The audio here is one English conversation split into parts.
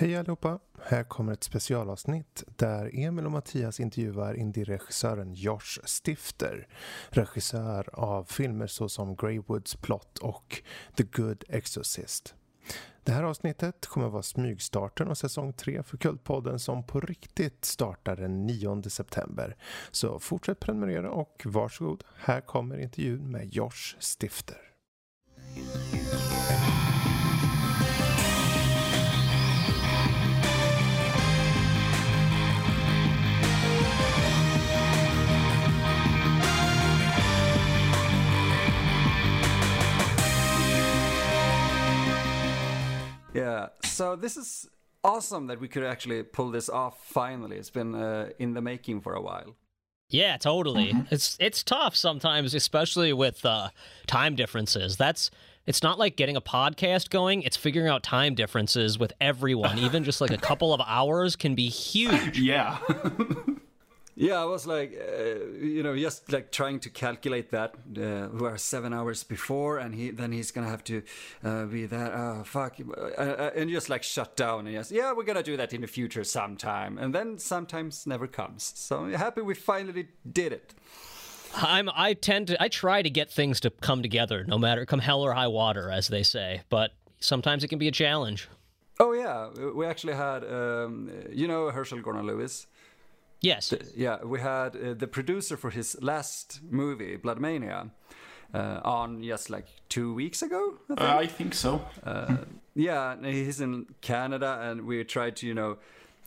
Hej allihopa! Här kommer ett specialavsnitt där Emil och Mattias intervjuar indie-regissören Josh Stifter. Regissör av filmer såsom Greywoods Plot och The Good Exorcist. Det här avsnittet kommer vara smygstarten av säsong 3 för Kultpodden som på riktigt startar den 9 september. Så fortsätt prenumerera och varsågod, här kommer intervjun med Josh Stifter. Yeah. So this is awesome that we could actually pull this off finally. It's been uh, in the making for a while. Yeah, totally. It's it's tough sometimes, especially with uh, time differences. That's it's not like getting a podcast going. It's figuring out time differences with everyone. Even just like a couple of hours can be huge. Yeah. Yeah, I was like, uh, you know, just like trying to calculate that. Uh, we are seven hours before, and he then he's gonna have to uh, be that. Oh fuck, uh, uh, and just like shut down and just yeah, we're gonna do that in the future sometime, and then sometimes never comes. So I'm happy we finally did it. I'm I tend to I try to get things to come together, no matter come hell or high water, as they say. But sometimes it can be a challenge. Oh yeah, we actually had, um, you know, Herschell Gordon Lewis. Yes. Yeah, we had uh, the producer for his last movie, Blood Mania, uh, on just like two weeks ago. I think. Uh, I think so. Uh, yeah, he's in Canada, and we tried to, you know,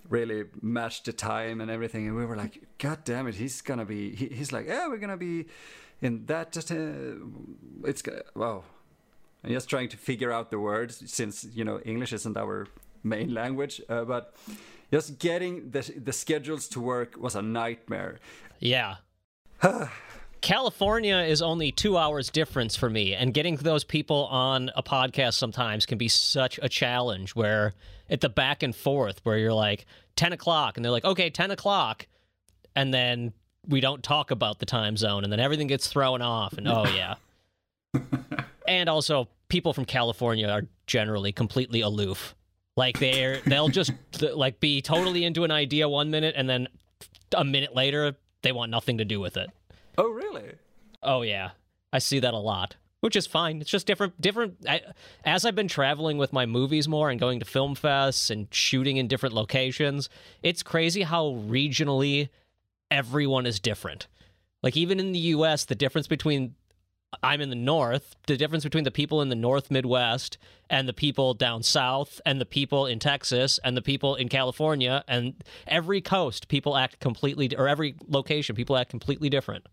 really match the time and everything, and we were like, God damn it, he's gonna be. He, he's like, yeah, we're gonna be in that. Uh, it's gonna. Wow. I'm just trying to figure out the words since you know English isn't our main language, uh, but just getting the the schedules to work was a nightmare. Yeah. California is only two hours difference for me, and getting those people on a podcast sometimes can be such a challenge. Where at the back and forth, where you're like ten o'clock, and they're like, okay, ten o'clock, and then we don't talk about the time zone, and then everything gets thrown off, and oh yeah. and also, people from California are generally completely aloof. Like they're they'll just like be totally into an idea one minute, and then a minute later they want nothing to do with it. Oh, really? Oh yeah, I see that a lot, which is fine. It's just different. Different. I, as I've been traveling with my movies more and going to film fests and shooting in different locations, it's crazy how regionally everyone is different. Like even in the U.S., the difference between I'm in the north, the difference between the people in the north Midwest and the people down south and the people in Texas and the people in California and every coast people act completely or every location people act completely different.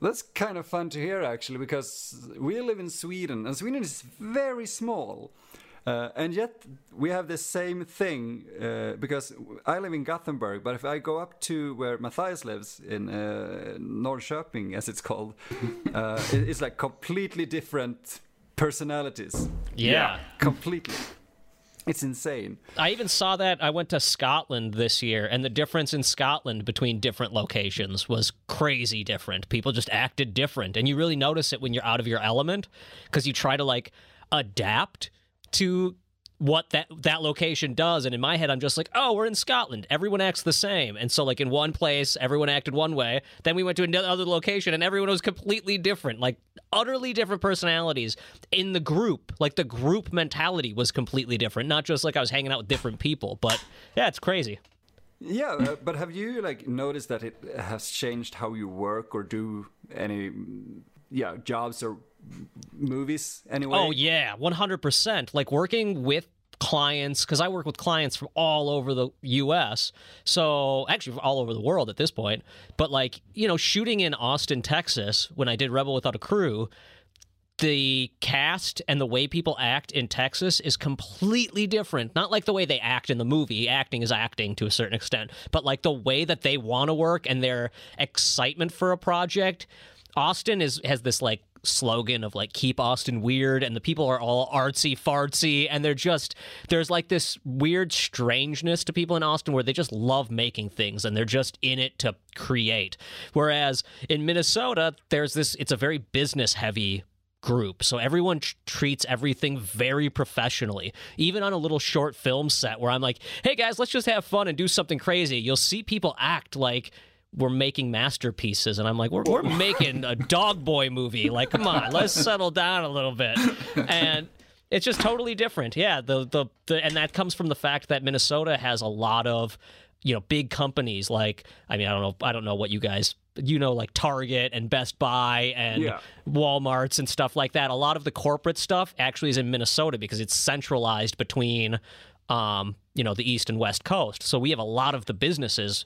That's kind of fun to hear actually, because we live in Sweden and Sweden is very small. Uh, and yet we have the same thing uh, because I live in Gothenburg, but if I go up to where Mattias lives in uh, Norrköping, as it's called, uh, it's like completely different personalities. Yeah. Completely. It's insane. I even saw that I went to Scotland this year, and the difference in Scotland between different locations was crazy different. People just acted different, and you really notice it when you're out of your element because you try to like adapt to what that that location does. And in my head I'm just like oh we're in Scotland. Everyone acts the same. And so like in one place everyone acted one way. Then we went to another location and everyone was completely different like utterly different personalities in the group. Like the group mentality was completely different. Not just like I was hanging out with different people but yeah it's crazy. Yeah, uh, but have you like noticed that it has changed how you work or do any, yeah, jobs or movies anyway? Oh yeah, one hundred percent. Like working with clients because I work with clients from all over the U.S. So actually, all over the world at this point. But like you know, shooting in Austin, Texas, when I did Rebel Without a Crew, the cast and the way people act in Texas is completely different. Not like the way they act in the movie. Acting is acting to a certain extent, but like the way that they want to work and their excitement for a project. Austin is has this like slogan of like keep Austin weird and the people are all artsy fartsy and they're just there's like this weird strangeness to people in Austin where they just love making things and they're just in it to create. Whereas in Minnesota there's this it's a very business heavy group. So everyone tr- treats everything very professionally. Even on a little short film set where I'm like, "Hey guys, let's just have fun and do something crazy." You'll see people act like we're making masterpieces and I'm like, "We're we're making a dog boy movie. Like, come on, let's settle down a little bit." And it's just totally different. Yeah, the, the the and that comes from the fact that Minnesota has a lot of you know big companies like I mean I don't know I don't know what you guys you know like Target and Best Buy and Yeah. Walmarts and stuff like that. A lot of the corporate stuff actually is in Minnesota because it's centralized between um, you know the east and west coast. So we have a lot of the businesses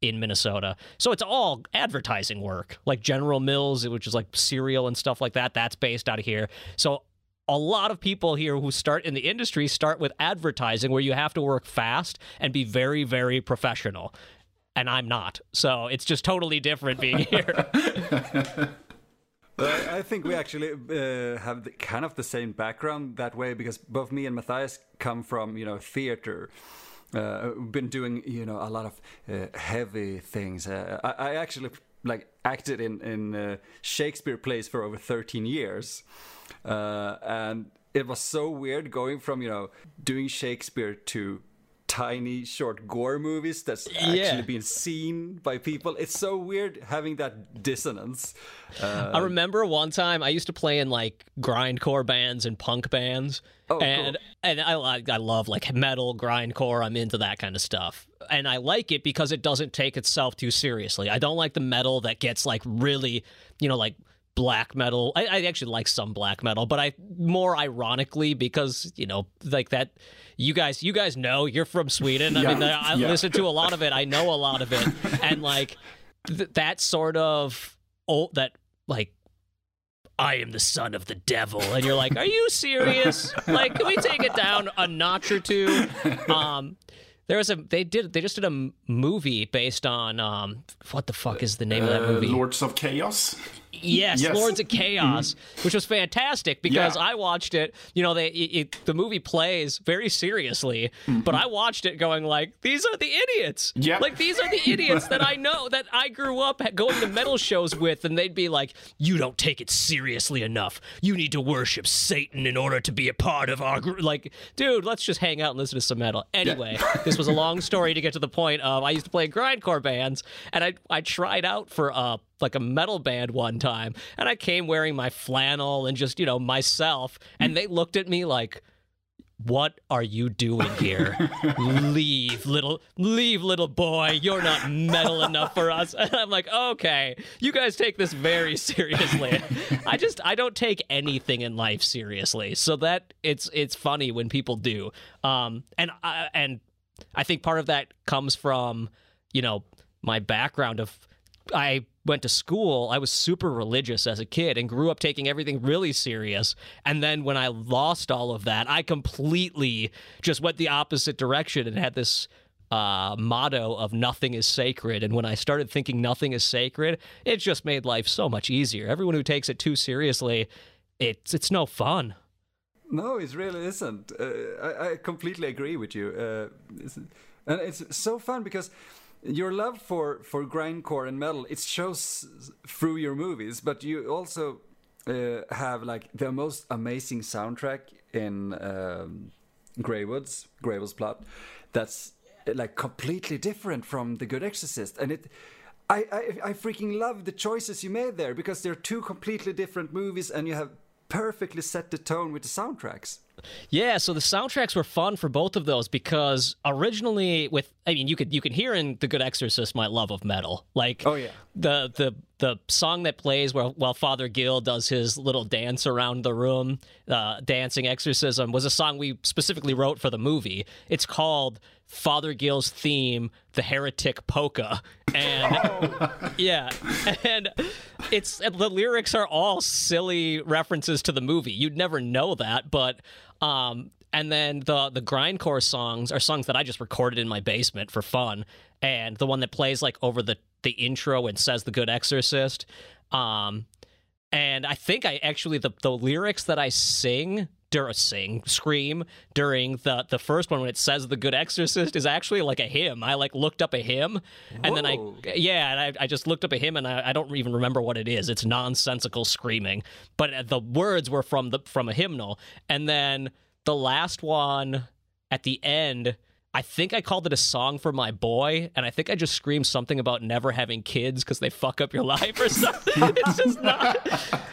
in Minnesota. So it's all advertising work. Like General Mills, which is like cereal and stuff like that, that's based out of here. So a lot of people here who start in the industry start with advertising where you have to work fast and be very very professional. And I'm not. So it's just totally different being here. But I I think we actually uh, have the, kind of the same background that way because both me and Mattias come from you know theater. Uh, been doing you know a lot of uh, heavy things. Uh, I, I actually like acted in in uh, Shakespeare plays for over 13 years, uh, and it was so weird going from you know doing Shakespeare to tiny short gore movies that's actually Yeah. being seen by people. It's so weird having that dissonance. Uh, I remember one time I used to play in like grindcore bands and punk bands, Oh, cool. and and I like I love like metal, grindcore. I'm into that kind of stuff, and I like it because it doesn't take itself too seriously. I don't like the metal that gets like really, you know, like black metal. I, I actually like some black metal, but I more ironically because you know like that. You guys, you guys know you're from Sweden. I Yeah, mean, I yeah. listen to a lot of it. I know a lot of it, and like th- that sort of old that like I am the son of the devil. And you're like, are you serious? like, can we take it down a notch or two? Um, there was a they did they just did a movie based on um what the fuck is the name of that Uh, movie? Lords of Chaos. Yes, Yes. Lords of Chaos, which was fantastic because Yeah. I watched it. You know, they it, it, the movie plays very seriously, but I watched it going like, "These are the idiots." Yeah. like these are the idiots that I know that I grew up going to metal shows with, and they'd be like, "You don't take it seriously enough. You need to worship Satan in order to be a part of our group." Like, dude, let's just hang out and listen to some metal. Anyway, this was a long story to get to the point of I used to play grindcore bands, and I I tried out for uh like a metal band one time and I came wearing my flannel and just, you know, myself and they looked at me like what are you doing here? leave, little leave, little boy. You're not metal enough for us. And I'm like, okay, you guys take this very seriously. I just I don't take anything in life seriously. So that it's it's funny when people do. Um and I and I think part of that comes from, you know, my background of I went to school, I was super religious as a kid and grew up taking everything really serious. And then when I lost all of that, I completely just went the opposite direction and had this uh, motto of nothing is sacred. And when I started thinking nothing is sacred, it just made life so much easier. Everyone who takes it too seriously, it's it's no fun. No, it really isn't. Uh, I, I completely agree with you. Uh, it's, and it's so fun because your love for, for grindcore and metal it shows through your movies, but you also uh, have like the most amazing soundtrack in um, Greywood's Greywood's plot. That's like completely different from The Good Exorcist, and it. I, I I freaking love the choices you made there because they're two completely different movies, and you have perfectly set the tone with the soundtracks. Yeah, so the soundtracks were fun for both of those because originally with I mean you could you can hear in The Good Exorcist my love of metal. Like Oh, yeah. the the the song that plays while, while Father Gill does his little dance around the room, uh, dancing exorcism was a song we specifically wrote for the movie. It's called Father Gill's theme, the heretic polka. And yeah, and it's the lyrics are all silly references to the movie. You'd never know that, but um, and then the the grindcore songs are songs that I just recorded in my basement for fun. And the one that plays like over the the intro and says the good exorcist. Um, and I think I actually the the lyrics that I sing dur- sing scream during the the first one when it says the good exorcist is actually like a hymn. I like looked up a hymn and then i yeah and I, I just looked up a hymn and I, I don't even remember what it is. It's nonsensical screaming. But uh, the words were from the from a hymnal. And then the last one at the end I think I called it a song for my boy, and I think I just screamed something about never having kids because they fuck up your life or something. it's just not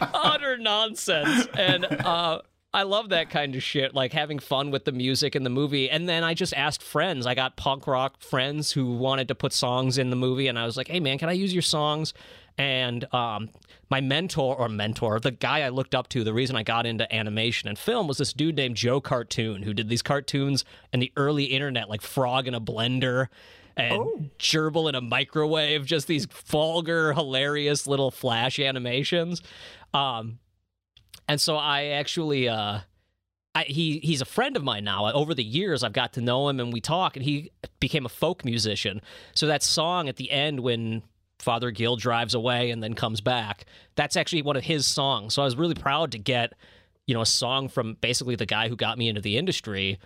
utter nonsense. And uh, I love that kind of shit, like having fun with the music in the movie. And then I just asked friends. I got punk rock friends who wanted to put songs in the movie, and I was like, "Hey, man, can I use your songs?" And um, my mentor or mentor, the guy I looked up to, the reason I got into animation and film was this dude named Joe Cartoon, who did these cartoons in the early internet, like Frog in a Blender and Gerbil in a microwave, just these vulgar, hilarious little flash animations. Um, and so I actually, uh, I, he he's a friend of mine now. Over the years, I've got to know him, and we talk. And he became a folk musician. So that song at the end when Father Gill drives away and then comes back, that's actually one of his songs. So I was really proud to get, you know, a song from basically the guy who got me into the industry.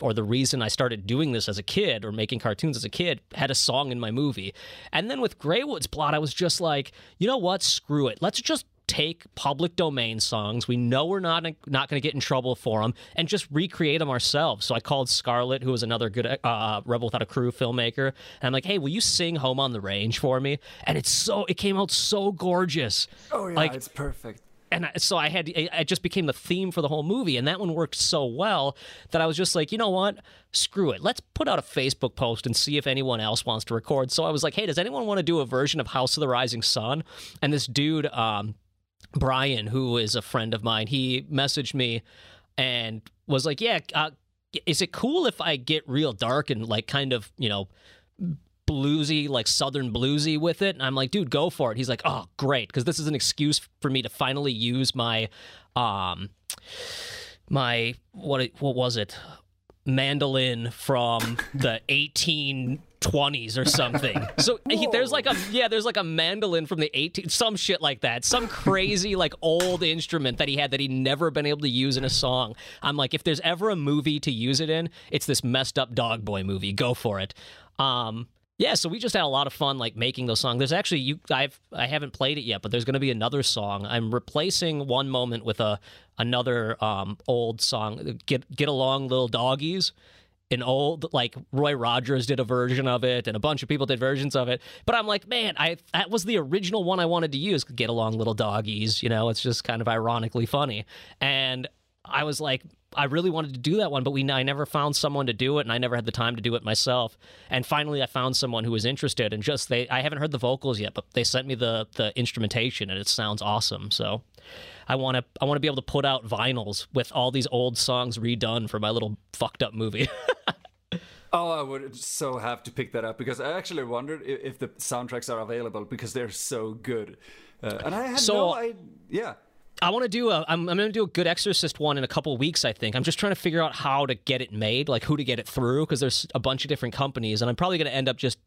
Or the reason I started doing this as a kid or making cartoons as a kid had a song in my movie. And then with Greywood's plot, I was just like, you know what? Screw it. Let's just take public domain songs. We know we're not not going to get in trouble for them, and just recreate them ourselves. So I called Scarlett, who was another good uh, Rebel Without a Crew filmmaker, and I'm like, "Hey, will you sing Home on the Range for me?" And it's so it came out so gorgeous. Oh yeah, Like- it's perfect. And so I had it just became the theme for the whole movie, and that one worked so well that I was just like, you know what? Screw it. Let's put out a Facebook post and see if anyone else wants to record. So I was like, hey, does anyone want to do a version of House of the Rising Sun? And this dude, um, Brian, who is a friend of mine, he messaged me and was like, "Yeah, uh, is it cool if I get real dark and like kind of you know bluesy, like southern bluesy with it?" And I'm like, "Dude, go for it." He's like, "Oh, great," because this is an excuse for me to finally use my um my what what was it mandolin from the 1820s or something. So he, there's like a yeah, there's like a mandolin from the 18 some shit like that. Some crazy like old instrument that he had that he'd never been able to use in a song. I'm like if there's ever a movie to use it in, it's this messed up dog boy movie. Go for it. Um yeah, so we just had a lot of fun like making those songs. There's actually you I've I haven't played it yet, but there's going to be another song. I'm replacing one moment with a another um old song. Get get along little doggies. An old like Roy Rogers did a version of it and a bunch of people did versions of it. But I'm like, man, I that was the original one I wanted to use. Get along little doggies, you know, it's just kind of ironically funny. And I was like, I really wanted to do that one, but we I never found someone to do it, and I never had the time to do it myself. And finally, I found someone who was interested, and just they I haven't heard the vocals yet, but they sent me the the instrumentation, and it sounds awesome. So I want to I want to be able to put out vinyls with all these old songs redone for my little fucked up movie. Oh, I would so have to pick that up because I actually wondered if, if the soundtracks are available because they're so good. Uh, and I had So- no idea. Yeah. I want to do a. I'm, I'm going to do a good Exorcist one in a couple weeks. I think I'm just trying to figure out how to get it made, like who to get it through, because there's a bunch of different companies, and I'm probably going to end up just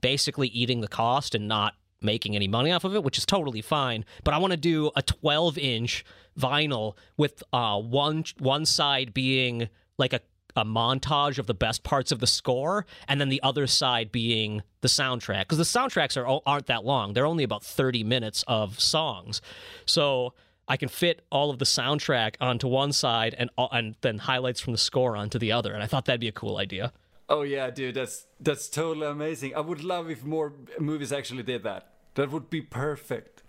basically eating the cost and not making any money off of it, which is totally fine. But I want to do a 12 inch vinyl with uh, one one side being like a a montage of the best parts of the score, and then the other side being the soundtrack. Because the soundtracks are aren't that long; they're only about thirty minutes of songs. So I can fit all of the soundtrack onto one side and and then highlights from the score onto the other. And I thought that'd be a cool idea. Oh yeah, dude, that's that's totally amazing. I would love if more movies actually did that. That would be perfect.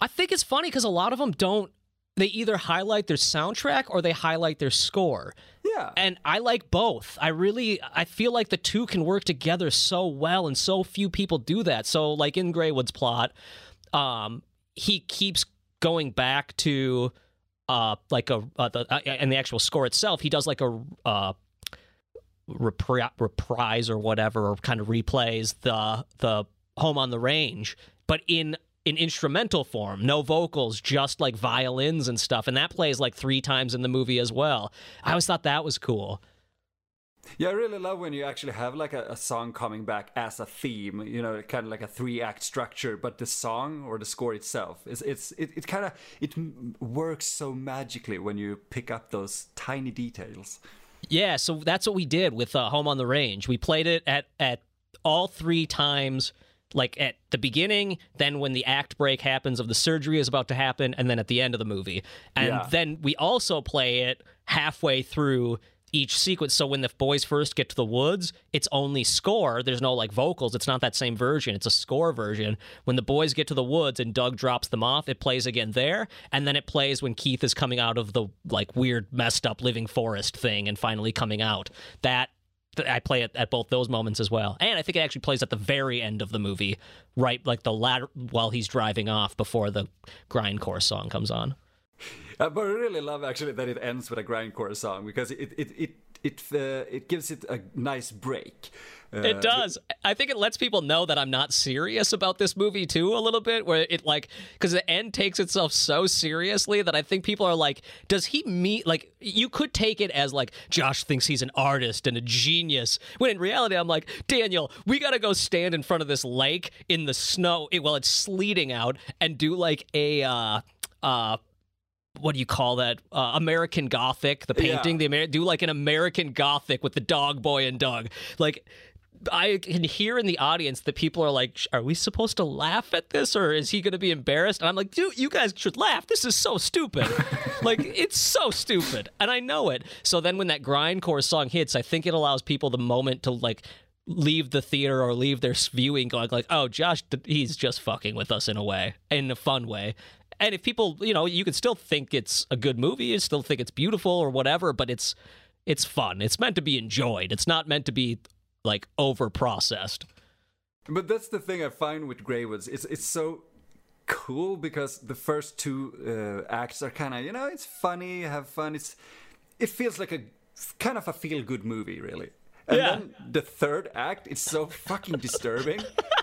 I think it's funny because a lot of them don't. They either highlight their soundtrack or they highlight their score. Yeah. And I like both. I really I feel like the two can work together so well and so few people do that. So like in Greywood's plot, um he keeps going back to uh like a uh, the, uh, and the actual score itself, he does like a uh repri- reprise or whatever or kind of replays the the home on the range but in in instrumental form no vocals just like violins and stuff. And that plays like three times in the movie as well. I always thought that was cool. Yeah, I really love when you actually have like a, a, song coming back as a theme, you know, kind of like a three act structure, but the song or the score itself is it's it, it kind of it works so magically when you pick up those tiny details. Yeah, so that's what we did with uh, Home on the Range. We played it at at all three times like at the beginning, then when the act break happens of the surgery is about to happen, and then at the end of the movie. And yeah. then we also play it halfway through each sequence. So when the boys first get to the woods, it's only score. There's no like vocals. It's not that same version. It's a score version. When the boys get to the woods and Doug drops them off, it plays again there, and then it plays when Keith is coming out of the like weird messed up living forest thing and finally coming out. That I play it at both those moments as well. And I think it actually plays at the very end of the movie, right like the latter while he's driving off before the grindcore song comes on. But I really love actually that it ends with a grindcore song because it it it it uh, it gives it a nice break. Uh, it does. I think it lets people know that I'm not serious about this movie too a little bit where it like cuz the end takes itself so seriously that I think people are like does he meet like you could take it as like Josh thinks he's an artist and a genius when in reality I'm like Daniel we got to go stand in front of this lake in the snow it, well it's sleeting out and do like a uh uh what do you call that? Uh, American Gothic, the painting. Yeah. The Amer- do like an American Gothic with the dog boy and Doug. Like I can hear in the audience that people are like, "Are we supposed to laugh at this, or is he going to be embarrassed?" And I'm like, "Dude, you guys should laugh. This is so stupid. like, it's so stupid, and I know it." So then, when that grindcore song hits, I think it allows people the moment to like leave the theater or leave their viewing going like, "Oh, Josh, he's just fucking with us in a way, in a fun way." And if people, you know, you can still think it's a good movie, you still think it's beautiful or whatever, but it's it's fun. It's meant to be enjoyed. It's not meant to be like over processed. But that's the thing I find with Greywoods. It's it's so cool because the first two uh, acts are kind of you know it's funny, have fun. It's it feels like a kind of a feel good movie, really. And yeah. then the third act, it's so fucking disturbing.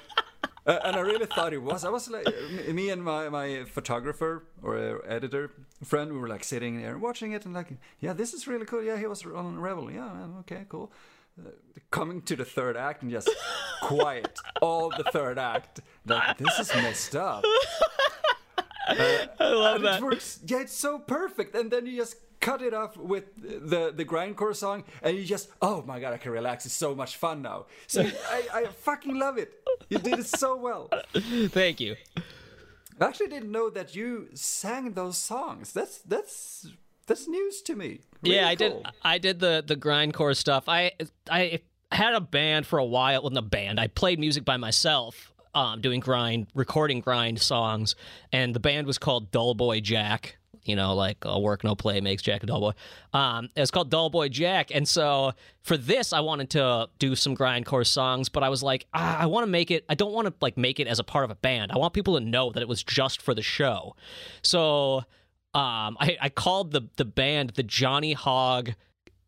uh, and I really thought it was. I was like, me and my, my photographer or uh, editor friend, we were like sitting there watching it and like, yeah, this is really cool. Yeah, he was on Rebel. Yeah, okay, cool. Uh, coming to the third act and just quiet all the third act. Like, this is messed up. Uh, I love that. It works. Yeah, it's so perfect. And then you just cut it off with the the grindcore song, and you just oh my god, I can relax. It's so much fun now. So I, I fucking love it. You did it so well. Thank you. I actually didn't know that you sang those songs. That's that's that's news to me. Really yeah, I cool. did. I did the the grindcore stuff. I I had a band for a while. Well, not a band. I played music by myself. Um, doing grind, recording grind songs, and the band was called Dull Boy Jack you know, like a work no play makes Jack a dull boy. Um, it's called Dull Boy Jack, and so for this, I wanted to do some grindcore songs, but I was like, ah, I want to make it. I don't want to like make it as a part of a band. I want people to know that it was just for the show. So um, I, I called the the band the Johnny Hog.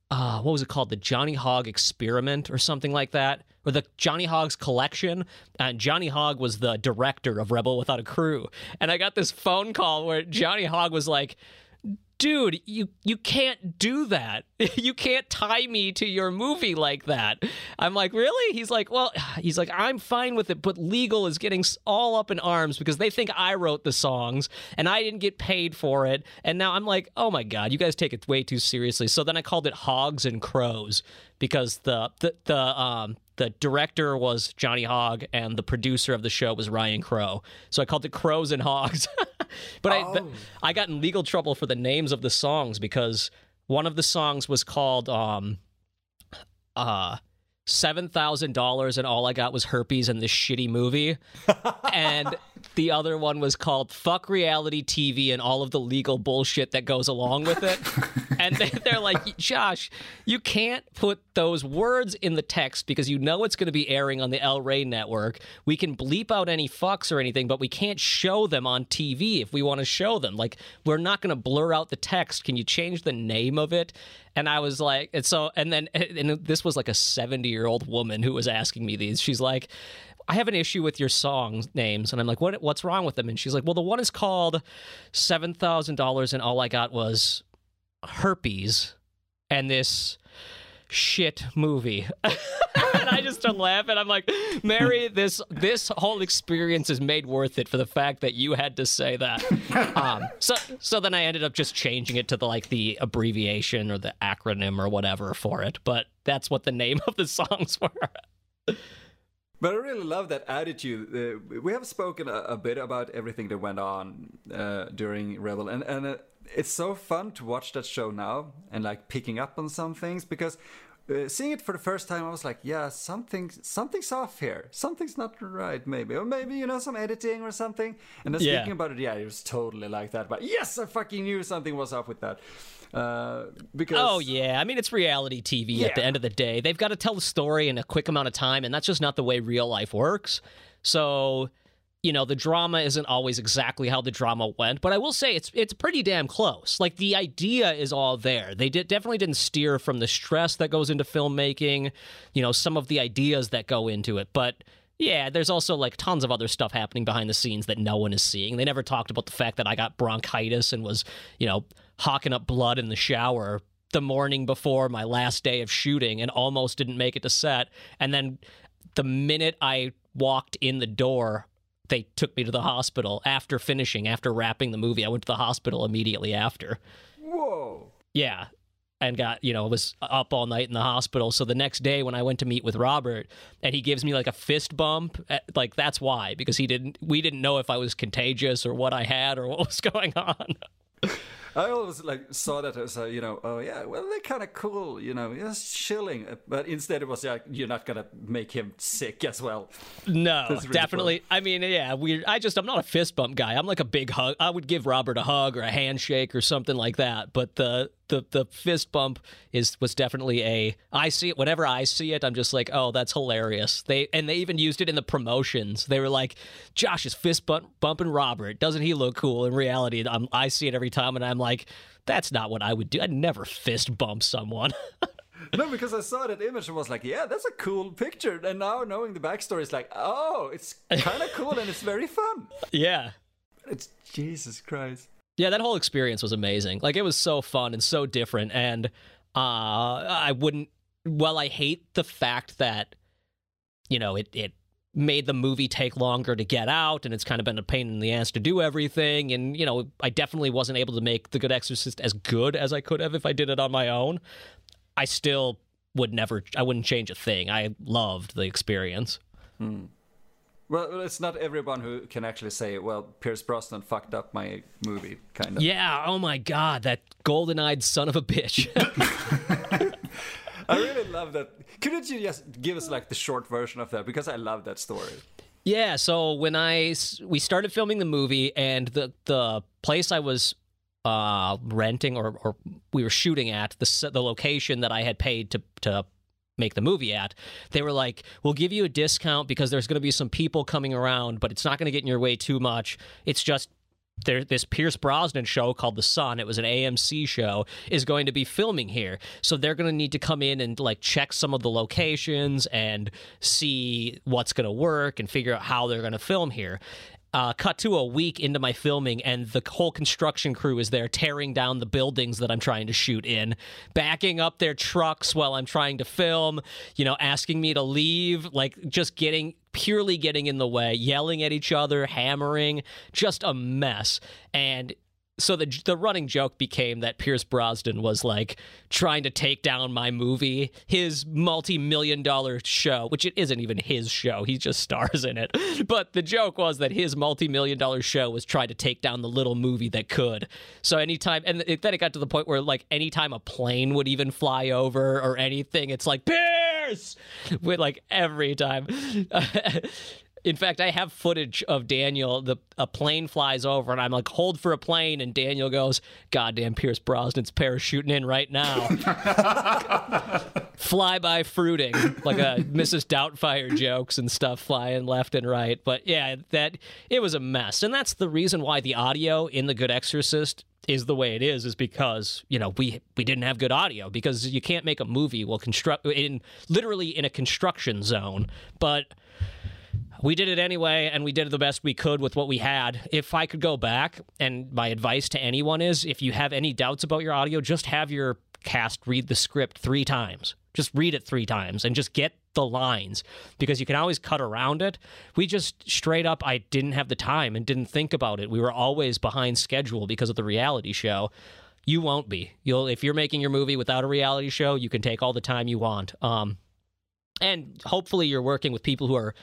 Uh, what was it called? The Johnny Hog Experiment or something like that or the Johnny Hogg's collection. And Johnny Hogg was the director of Rebel Without a Crew. And I got this phone call where Johnny Hogg was like, dude, you you can't do that. you can't tie me to your movie like that. I'm like, really? He's like, well, he's like, I'm fine with it, but legal is getting all up in arms because they think I wrote the songs and I didn't get paid for it. And now I'm like, oh my god, you guys take it way too seriously. So then I called it Hogs and Crows because the the the um the director was Johnny Hogg and the producer of the show was Ryan Crow. So I called it Crows and Hogs. but oh. I I got in legal trouble for the names of the songs because one of the songs was called um uh $7,000 and all I got was herpes in this shitty movie. and the other one was called Fuck Reality TV and all of the legal bullshit that goes along with it. and they're like, Josh, you can't put those words in the text because you know it's going to be airing on the El Rey network. We can bleep out any fucks or anything, but we can't show them on TV if we want to show them. Like, we're not going to blur out the text. Can you change the name of it? And I was like, and so, and then, and this was like a 70 year old woman who was asking me these. She's like, I have an issue with your song names. And I'm like, what, what's wrong with them? And she's like, well, the one is called $7,000 and all I got was herpes. And this shit movie. and I just start laughing. I'm like, Mary, this this whole experience is made worth it for the fact that you had to say that. Um, so so then I ended up just changing it to the like the abbreviation or the acronym or whatever for it. But that's what the name of the songs were. But I really love that attitude. Uh, we have spoken a, a, bit about everything that went on uh, during Rebel, and and uh, it's so fun to watch that show now and like picking up on some things because uh, seeing it for the first time, I was like, yeah, something something's off here. Something's not right, maybe, or maybe you know some editing or something. And then speaking yeah. about it, yeah, it was totally like that. But yes, I fucking knew something was up with that. Uh, because oh yeah, I mean it's reality TV yeah. at the end of the day. They've got to tell the story in a quick amount of time, and that's just not the way real life works. So you know the drama isn't always exactly how the drama went but i will say it's it's pretty damn close like the idea is all there they did, definitely didn't steer from the stress that goes into filmmaking you know some of the ideas that go into it but yeah there's also like tons of other stuff happening behind the scenes that no one is seeing they never talked about the fact that i got bronchitis and was you know hawking up blood in the shower the morning before my last day of shooting and almost didn't make it to set and then the minute i walked in the door they took me to the hospital after finishing, after wrapping the movie. I went to the hospital immediately after. Whoa. Yeah. And got, you know, was up all night in the hospital. So the next day when I went to meet with Robert and he gives me like a fist bump, eh, like that's why, because he didn't, we didn't know if I was contagious or what I had or what was going on. I always like saw that as a, you know, oh yeah, well they're kind of cool, you know, just chilling. But instead it was like you're not gonna make him sick as well. No, really definitely. Fun. I mean, yeah, we. I just I'm not a fist bump guy. I'm like a big hug. I would give Robert a hug or a handshake or something like that. But the the the fist bump is was definitely a I see it whenever I see it I'm just like oh that's hilarious they and they even used it in the promotions they were like Josh is fist bump, bumping Robert doesn't he look cool in reality I'm, I see it every time and I'm like that's not what I would do I'd never fist bump someone no, because I saw that image and was like, yeah, that's a cool picture. And now knowing the backstory, it's like, oh, it's kind of cool and it's very fun. Yeah. It's Jesus Christ. Yeah, that whole experience was amazing. Like it was so fun and so different and uh I wouldn't well I hate the fact that you know, it it made the movie take longer to get out and it's kind of been a pain in the ass to do everything and you know, I definitely wasn't able to make The Good Exorcist as good as I could have if I did it on my own. I still would never I wouldn't change a thing. I loved the experience. Hmm. Well, it's not everyone who can actually say, "Well, Pierce Brosnan fucked up my movie," kind of. Yeah. Oh my God, that golden-eyed son of a bitch. I really love that. Couldn't you just give us like the short version of that? Because I love that story. Yeah. So when I we started filming the movie, and the the place I was uh, renting or, or we were shooting at the the location that I had paid to to make the movie at, they were like, "We'll give you a discount because there's going to be some people coming around, but it's not going to get in your way too much. It's just there, this Pierce Brosnan show called The Son, it was an AMC show, is going to be filming here. So they're going to need to come in and like check some of the locations and see what's going to work and figure out how they're going to film here uh, cut to a week into my filming, and the whole construction crew is there tearing down the buildings that I'm trying to shoot in, backing up their trucks while I'm trying to film, you know, asking me to leave, like just getting purely getting in the way, yelling at each other, hammering, just a mess. And so the the running joke became that Pierce Brosnan was like trying to take down my movie, his multi-million dollar show, which it isn't even his show. He just stars in it. But the joke was that his multi-million dollar show was trying to take down the little movie that could. So anytime and it, then it got to the point where like anytime a plane would even fly over or anything, it's like Pierce with like every time. In fact, I have footage of Daniel. The a plane flies over, and I'm like, "Hold for a plane," and Daniel goes, "Goddamn, Pierce Brosnan's parachuting in right now." Fly by fruiting, like a Mrs. Doubtfire jokes and stuff flying left and right. But yeah, that it was a mess, and that's the reason why the audio in The Good Exorcist is the way it is is because you know we we didn't have good audio because you can't make a movie well construct in literally in a construction zone but we did it anyway and we did the best we could with what we had if i could go back and my advice to anyone is if you have any doubts about your audio just have your cast read the script three times Just read it three times and just get the lines because you can always cut around it. We just straight up, I didn't have the time and didn't think about it. We were always behind schedule because of the reality show. You won't be. You'll if you're making your movie without a reality show, you can take all the time you want. Um, and hopefully you're working with people who are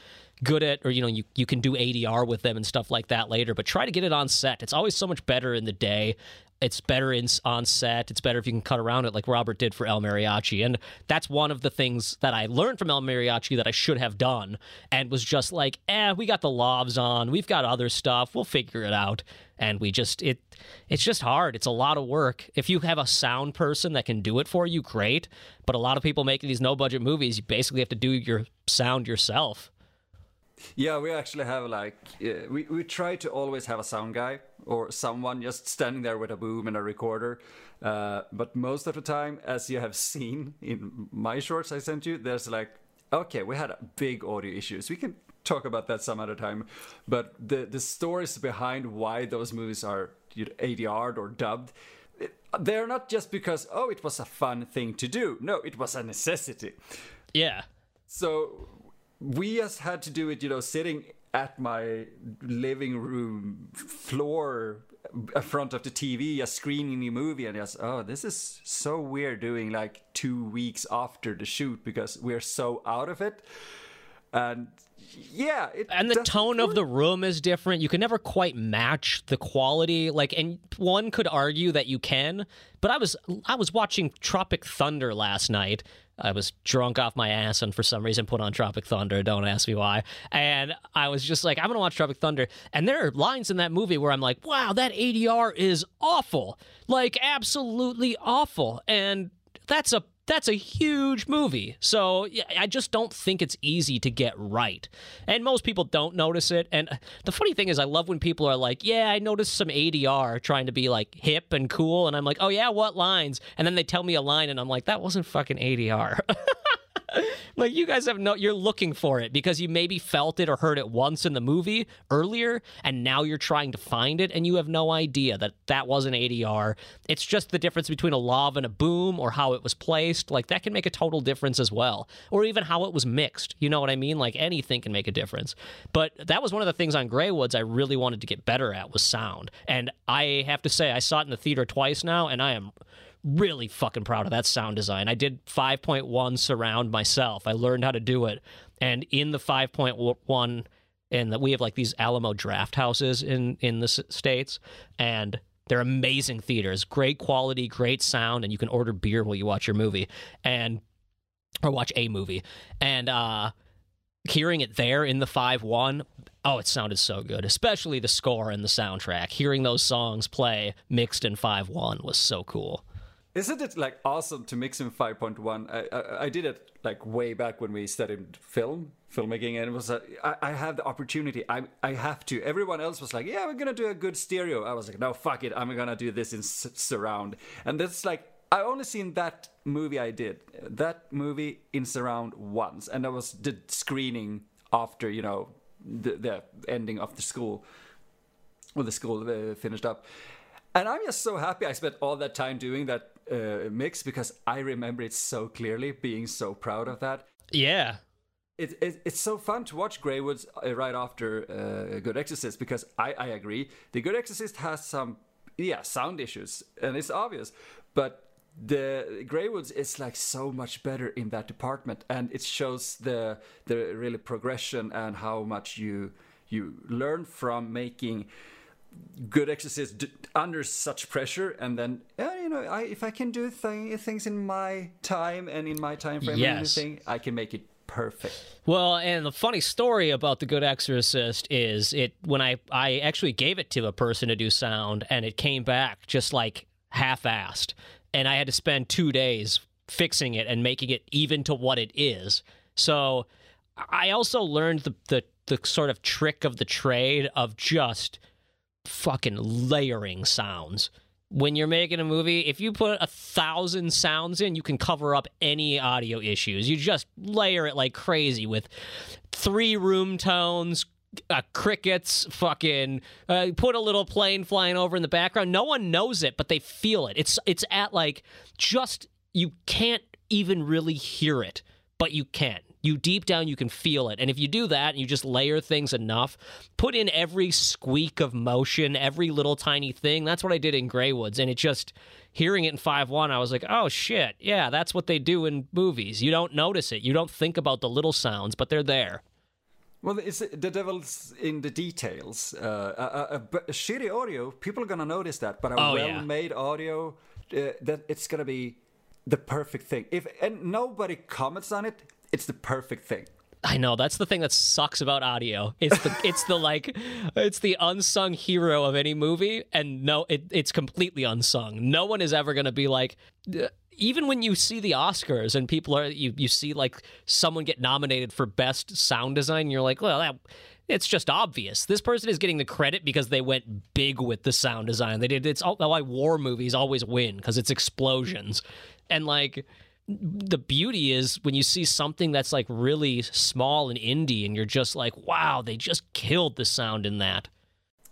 good at or you know you, you can do adr with them and stuff like that later but try to get it on set. It's always so much better in the day. It's better in, on set. It's better if you can cut around it like robert did for el mariachi. And that's one of the things that i learned from el mariachi that i should have done and was just like eh we got the lavs on. We've got other stuff. We'll figure it out. And we just it it's just hard. It's a lot of work. If you have a sound person that can do it for you great. But a lot of people making these no budget movies you basically have to do your sound yourself yeah, we actually have like uh, we we try to always have a sound guy or someone just standing there with a boom and a recorder. Uh, but most of the time, as you have seen in my shorts I sent you, there's like okay, we had big audio issues. We can talk about that some other time. But the the stories behind why those movies are ADR'd or dubbed. They're not just because oh it was a fun thing to do. No, it was a necessity. Yeah. So we just had to do it, you know, sitting at my living room floor in front of the TV, just screening the movie, and just, oh, this is so weird doing like two weeks after the shoot because we're so out of it. And yeah, and the tone work. of the room is different. You can never quite match the quality. Like, and one could argue that you can, but I was I was watching Tropic Thunder last night, I was drunk off my ass and for some reason put on Tropic Thunder. Don't ask me why. And I was just like, I'm going to watch Tropic Thunder. And there are lines in that movie where I'm like, wow, that ADR is awful. Like, absolutely awful. And that's a that's a huge movie. So I just don't think it's easy to get right. And most people don't notice it. And the funny thing is, I love when people are like, yeah, I noticed some ADR trying to be like hip and cool. And I'm like, oh, yeah, what lines? And then they tell me a line, and I'm like, that wasn't fucking ADR. like you guys have no you're looking for it because you maybe felt it or heard it once in the movie earlier and now you're trying to find it and you have no idea that that was an ADR. It's just the difference between a lav and a boom or how it was placed. Like that can make a total difference as well. Or even how it was mixed. You know what I mean? Like anything can make a difference. But that was one of the things on Greywoods I really wanted to get better at was sound. And I have to say I saw it in the theater twice now and I am really fucking proud of that sound design. I did 5.1 surround myself. I learned how to do it. And in the 5.1 and that we have like these Alamo Drafthouses in in the states and they're amazing theaters, great quality, great sound and you can order beer while you watch your movie and or watch a movie. And uh hearing it there in the 5-1 oh it sounded so good especially the score and the soundtrack hearing those songs play mixed in 5-1 was so cool isn't it like awesome to mix in 5.1? I, I, I did it like way back when we studied film filmmaking, and it was like i had the opportunity. I I have to. Everyone else was like, yeah, we're gonna do a good stereo. I was like, no, fuck it, I'm gonna do this in s- surround. And that's like I only seen that movie I did that movie in surround once, and I was the screening after you know the, the ending of the school, when the school uh, finished up. And I'm just so happy I spent all that time doing that uh, mix because I remember it so clearly, being so proud of that. Yeah. It, it, it's so fun to watch Greywoods uh, right after uh, Good Exorcist because I, I agree. The Good Exorcist has some, yeah, sound issues, and it's obvious. But the Greywoods is like so much better in that department, and it shows the the really progression and how much you you learn from making good exorcist d- under such pressure and then yeah, you know I, if i can do thing, things in my time and in my time frame yes. and i can make it perfect well and the funny story about the good exorcist is it when i i actually gave it to a person to do sound and it came back just like half-assed and i had to spend two days fixing it and making it even to what it is so i also learned the the, the sort of trick of the trade of just fucking layering sounds. When you're making a movie, if you put a thousand sounds in, you can cover up any audio issues. You just layer it like crazy with three room tones, uh, crickets, fucking uh, put a little plane flying over in the background. No one knows it, but they feel it. It's it's at like just you can't even really hear it, but you can. You deep down, you can feel it. And if you do that and you just layer things enough, put in every squeak of motion, every little tiny thing. That's what I did in Greywoods. And it just, hearing it in 5 1, I was like, oh shit, yeah, that's what they do in movies. You don't notice it. You don't think about the little sounds, but they're there. Well, it's the devil's in the details. Uh, a, a, a, shitty audio, people are gonna notice that, but a Oh, well-made audio, uh, that it's gonna be the perfect thing. If and nobody comments on it, it's the perfect thing. I know that's the thing that sucks about audio. It's the it's the like it's the unsung hero of any movie, and no, it, it's completely unsung. No one is ever going to be like. uh, Even when you see the Oscars and people are you you see like someone get nominated for best sound design, you're like, well, that it's just obvious. This person is getting the credit because they went big with the sound design. They did. It's all why war movies always win because it's explosions, and like the beauty is when you see something that's like really small and indie and you're just like wow they just killed the sound in that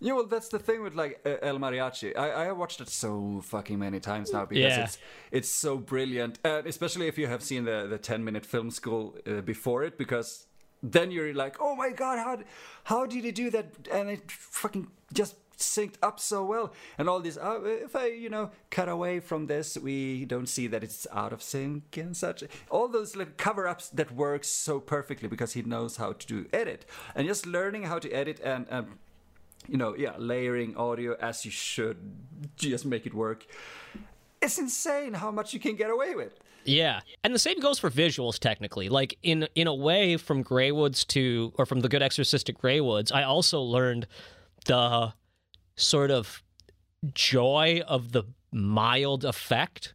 Yeah, well, that's the thing with like El Mariachi. I, I have watched it so fucking many times now because Yeah. it's it's so brilliant, uh, especially if you have seen the the ten minute film school uh, before it, because then you're like, oh my god, how how did he do that? And it fucking just synced up so well, and all this. Uh, if I you know cut away from this, we don't see that it's out of sync and such. All those little cover ups that works so perfectly because he knows how to do edit, and just learning how to edit and. Um, you know, yeah, layering audio as you should, just make it work. It's insane how much you can get away with. yeah and the same goes for visuals technically like in in a way from Greywoods to or from the good exorcist to Greywoods i also learned the sort of joy of the mild effect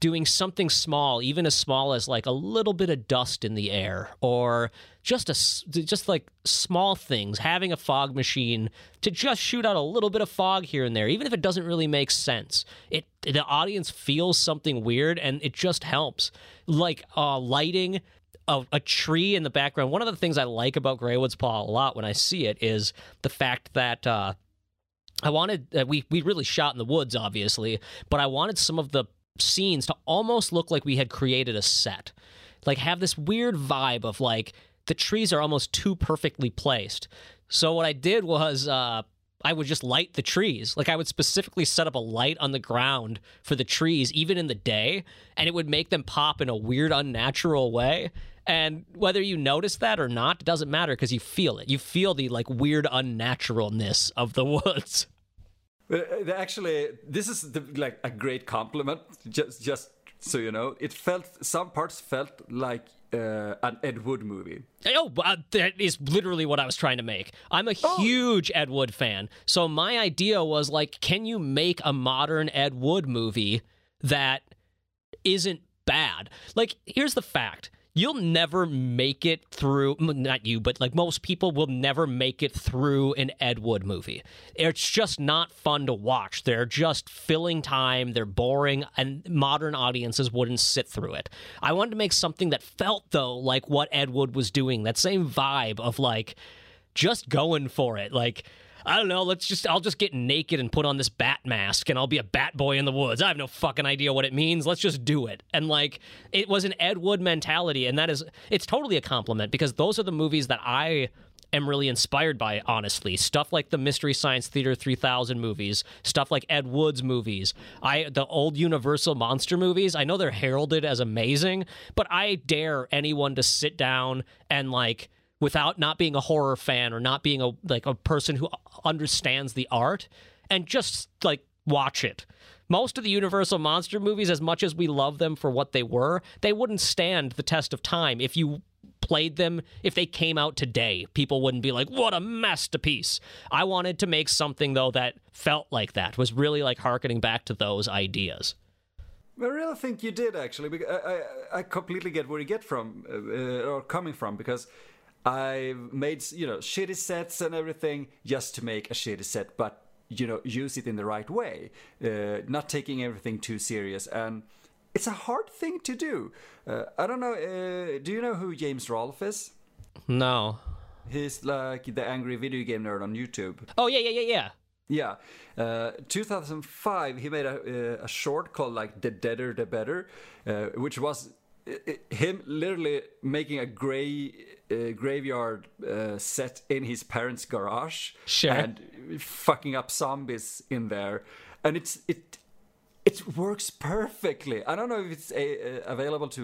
doing something small even as small as like a little bit of dust in the air or just a just like small things having a fog machine to just shoot out a little bit of fog here and there even if it doesn't really make sense. It the audience feels something weird and it just helps. Like uh lighting a, a tree in the background. One of the things i like about Greywoods Plot a lot when i see it is the fact that uh I wanted uh, we we really shot in the woods, obviously, but I wanted some of the scenes to almost look like we had created a set, like have this weird vibe of like the trees are almost too perfectly placed. So what I did was uh, I would just light the trees. Like I would specifically set up a light on the ground for the trees, even in the day, and it would make them pop in a weird, unnatural way. And whether you notice that or not, doesn't matter because you feel it. You feel the like weird unnaturalness of the woods. Uh, actually, this is the, like a great compliment. Just, just so you know, it felt some parts felt like uh, an Ed Wood movie. Oh, uh, that is literally what I was trying to make. I'm a huge Ed Wood fan. So my idea was like, can you make a modern Ed Wood movie that isn't bad? Like, here's the fact. You'll never make it through not you, but like most people will never make it through an Ed Wood movie. It's just not fun to watch. They're just filling time, they're boring, and modern audiences wouldn't sit through it. I wanted to make something that felt, though, like what Ed Wood was doing, that same vibe of like, just going for it. Like, I don't know, let's just, I'll just get naked and put on this bat mask and I'll be a bat boy in the woods. I have no fucking idea what it means. Let's just do it. And like, it was an Ed Wood mentality. And that is, it's totally a compliment because those are the movies that I am really inspired by, honestly. Stuff like the Mystery Science Theater 3000 movies, stuff like Ed Wood's movies, I the old Universal monster movies. I know they're heralded as amazing, but I dare anyone to sit down and like without not being a horror fan or not being a like a person who understands the art and just like watch it. Most of the Universal monster movies as much as we love them for what they were, they wouldn't stand the test of time if you played them if they came out today people wouldn't be like what a masterpiece i wanted to make something though that felt like that was really like harkening back to those ideas I really think you did actually. I, I, I completely get where you get from uh, uh, or coming from because I made you know shitty sets and everything just to make a shitty set, but you know use it in the right way, uh, not taking everything too serious. And it's a hard thing to do. Uh, I don't know. Uh, do you know who James Rolfe is? no He's like the angry video game nerd on YouTube. oh yeah yeah yeah yeah Yeah, uh, 2005 he made a, uh, a short called like "The Deader the Better," uh, which was him literally making a gray uh, graveyard uh, set in his parents' garage Sure. and fucking up zombies in there, and it's it it works perfectly. I don't know if it's a, uh, available to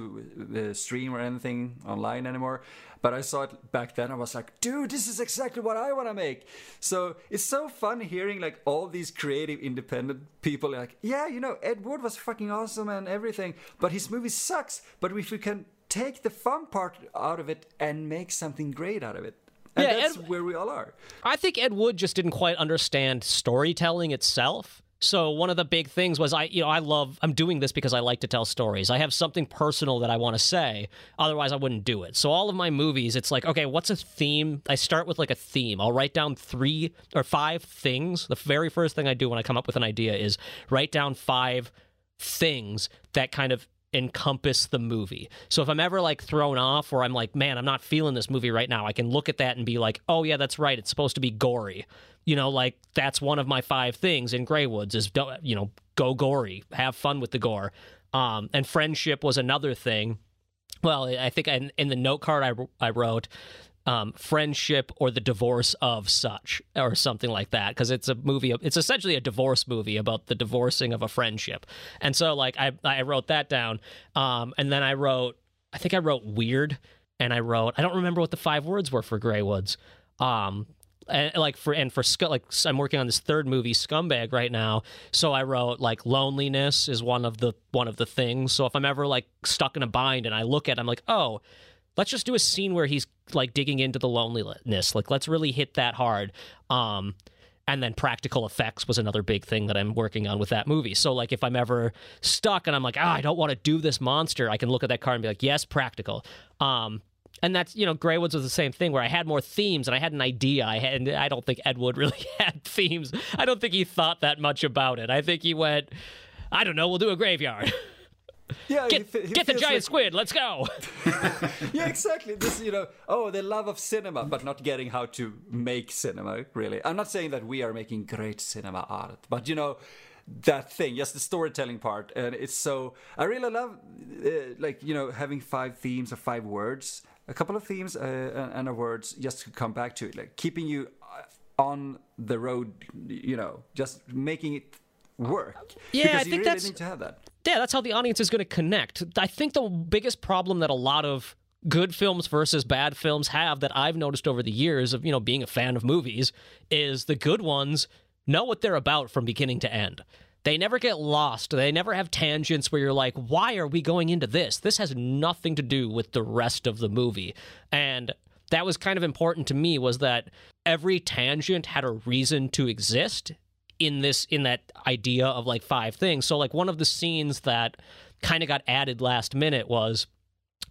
uh, stream or anything online anymore, but I saw it back then. I was like, dude, this is exactly what I want to make. So it's so fun hearing like all these creative, independent people like, yeah, you know, Ed Wood was fucking awesome and everything, but his movie sucks. But if we can take the fun part out of it and make something great out of it. And Yeah, that's Ed- where we all are. I think Ed Wood just didn't quite understand storytelling itself. So one of the big things was I, you know, I love I'm doing this because I like to tell stories. I have something personal that I want to say. Otherwise, I wouldn't do it. So all of my movies, it's like, okay, what's a theme? I start with like a theme. I'll write down three or five things. The very first thing I do when I come up with an idea is write down five things that kind of encompass the movie. So if I'm ever like thrown off or I'm like, man, I'm not feeling this movie right now, I can look at that and be like, oh yeah, that's right. It's supposed to be gory. You know, like that's one of my five things in Greywoods is don't you know, go gory, have fun with the gore. Um, and friendship was another thing. Well, I think in, in the note card I, I wrote, um, friendship or the divorce of such or something like that. Because it's a movie it's essentially a divorce movie about the divorcing of a friendship. And so like i, I wrote that down um, and then i wrote i think i wrote weird and i wrote i don't remember what the five words were for Greywoods um, and like for and for like I'm working on this third movie Scumbag right now. So I wrote like loneliness is one of the one of the things. So if I'm ever like stuck in a bind and I look at it, I'm like oh let's just do a scene where he's like digging into the loneliness like let's really hit that hard um and then practical effects was another big thing that I'm working on with that movie. So like if I'm ever stuck and I'm like, ah, I don't want to do this monster, I can look at that card and be like, yes, practical. Um, and that's you know, Greywoods was the same thing where I had more themes and I had an idea. I had, I don't think Ed Wood really had themes. I don't think he thought that much about it. I think he went, I don't know, we'll do a graveyard. Yeah, Get, he get the giant like- squid. Let's go. yeah, exactly. This, you know, oh, the love of cinema, but not getting how to make cinema. Really, I'm not saying that we are making great cinema art, but you know, that thing, just the storytelling part, and it's so. I really love, uh, like you know, having five themes or five words, a couple of themes uh, and, a words, just to come back to it, like keeping you uh, on the road. You know, just making it work. Yeah, because I think really that's- need to have that. Yeah, that's how the audience is going to connect. I think the biggest problem that a lot of good films versus bad films have that I've noticed over the years of, you know, being a fan of movies is the good ones know what they're about from beginning to end. They never get lost. They never have tangents where you're like, why are we going into this? This has nothing to do with the rest of the movie. And that was kind of important to me was that every tangent had a reason to exist in this in that idea of like five things. So like one of the scenes that kind of got added last minute was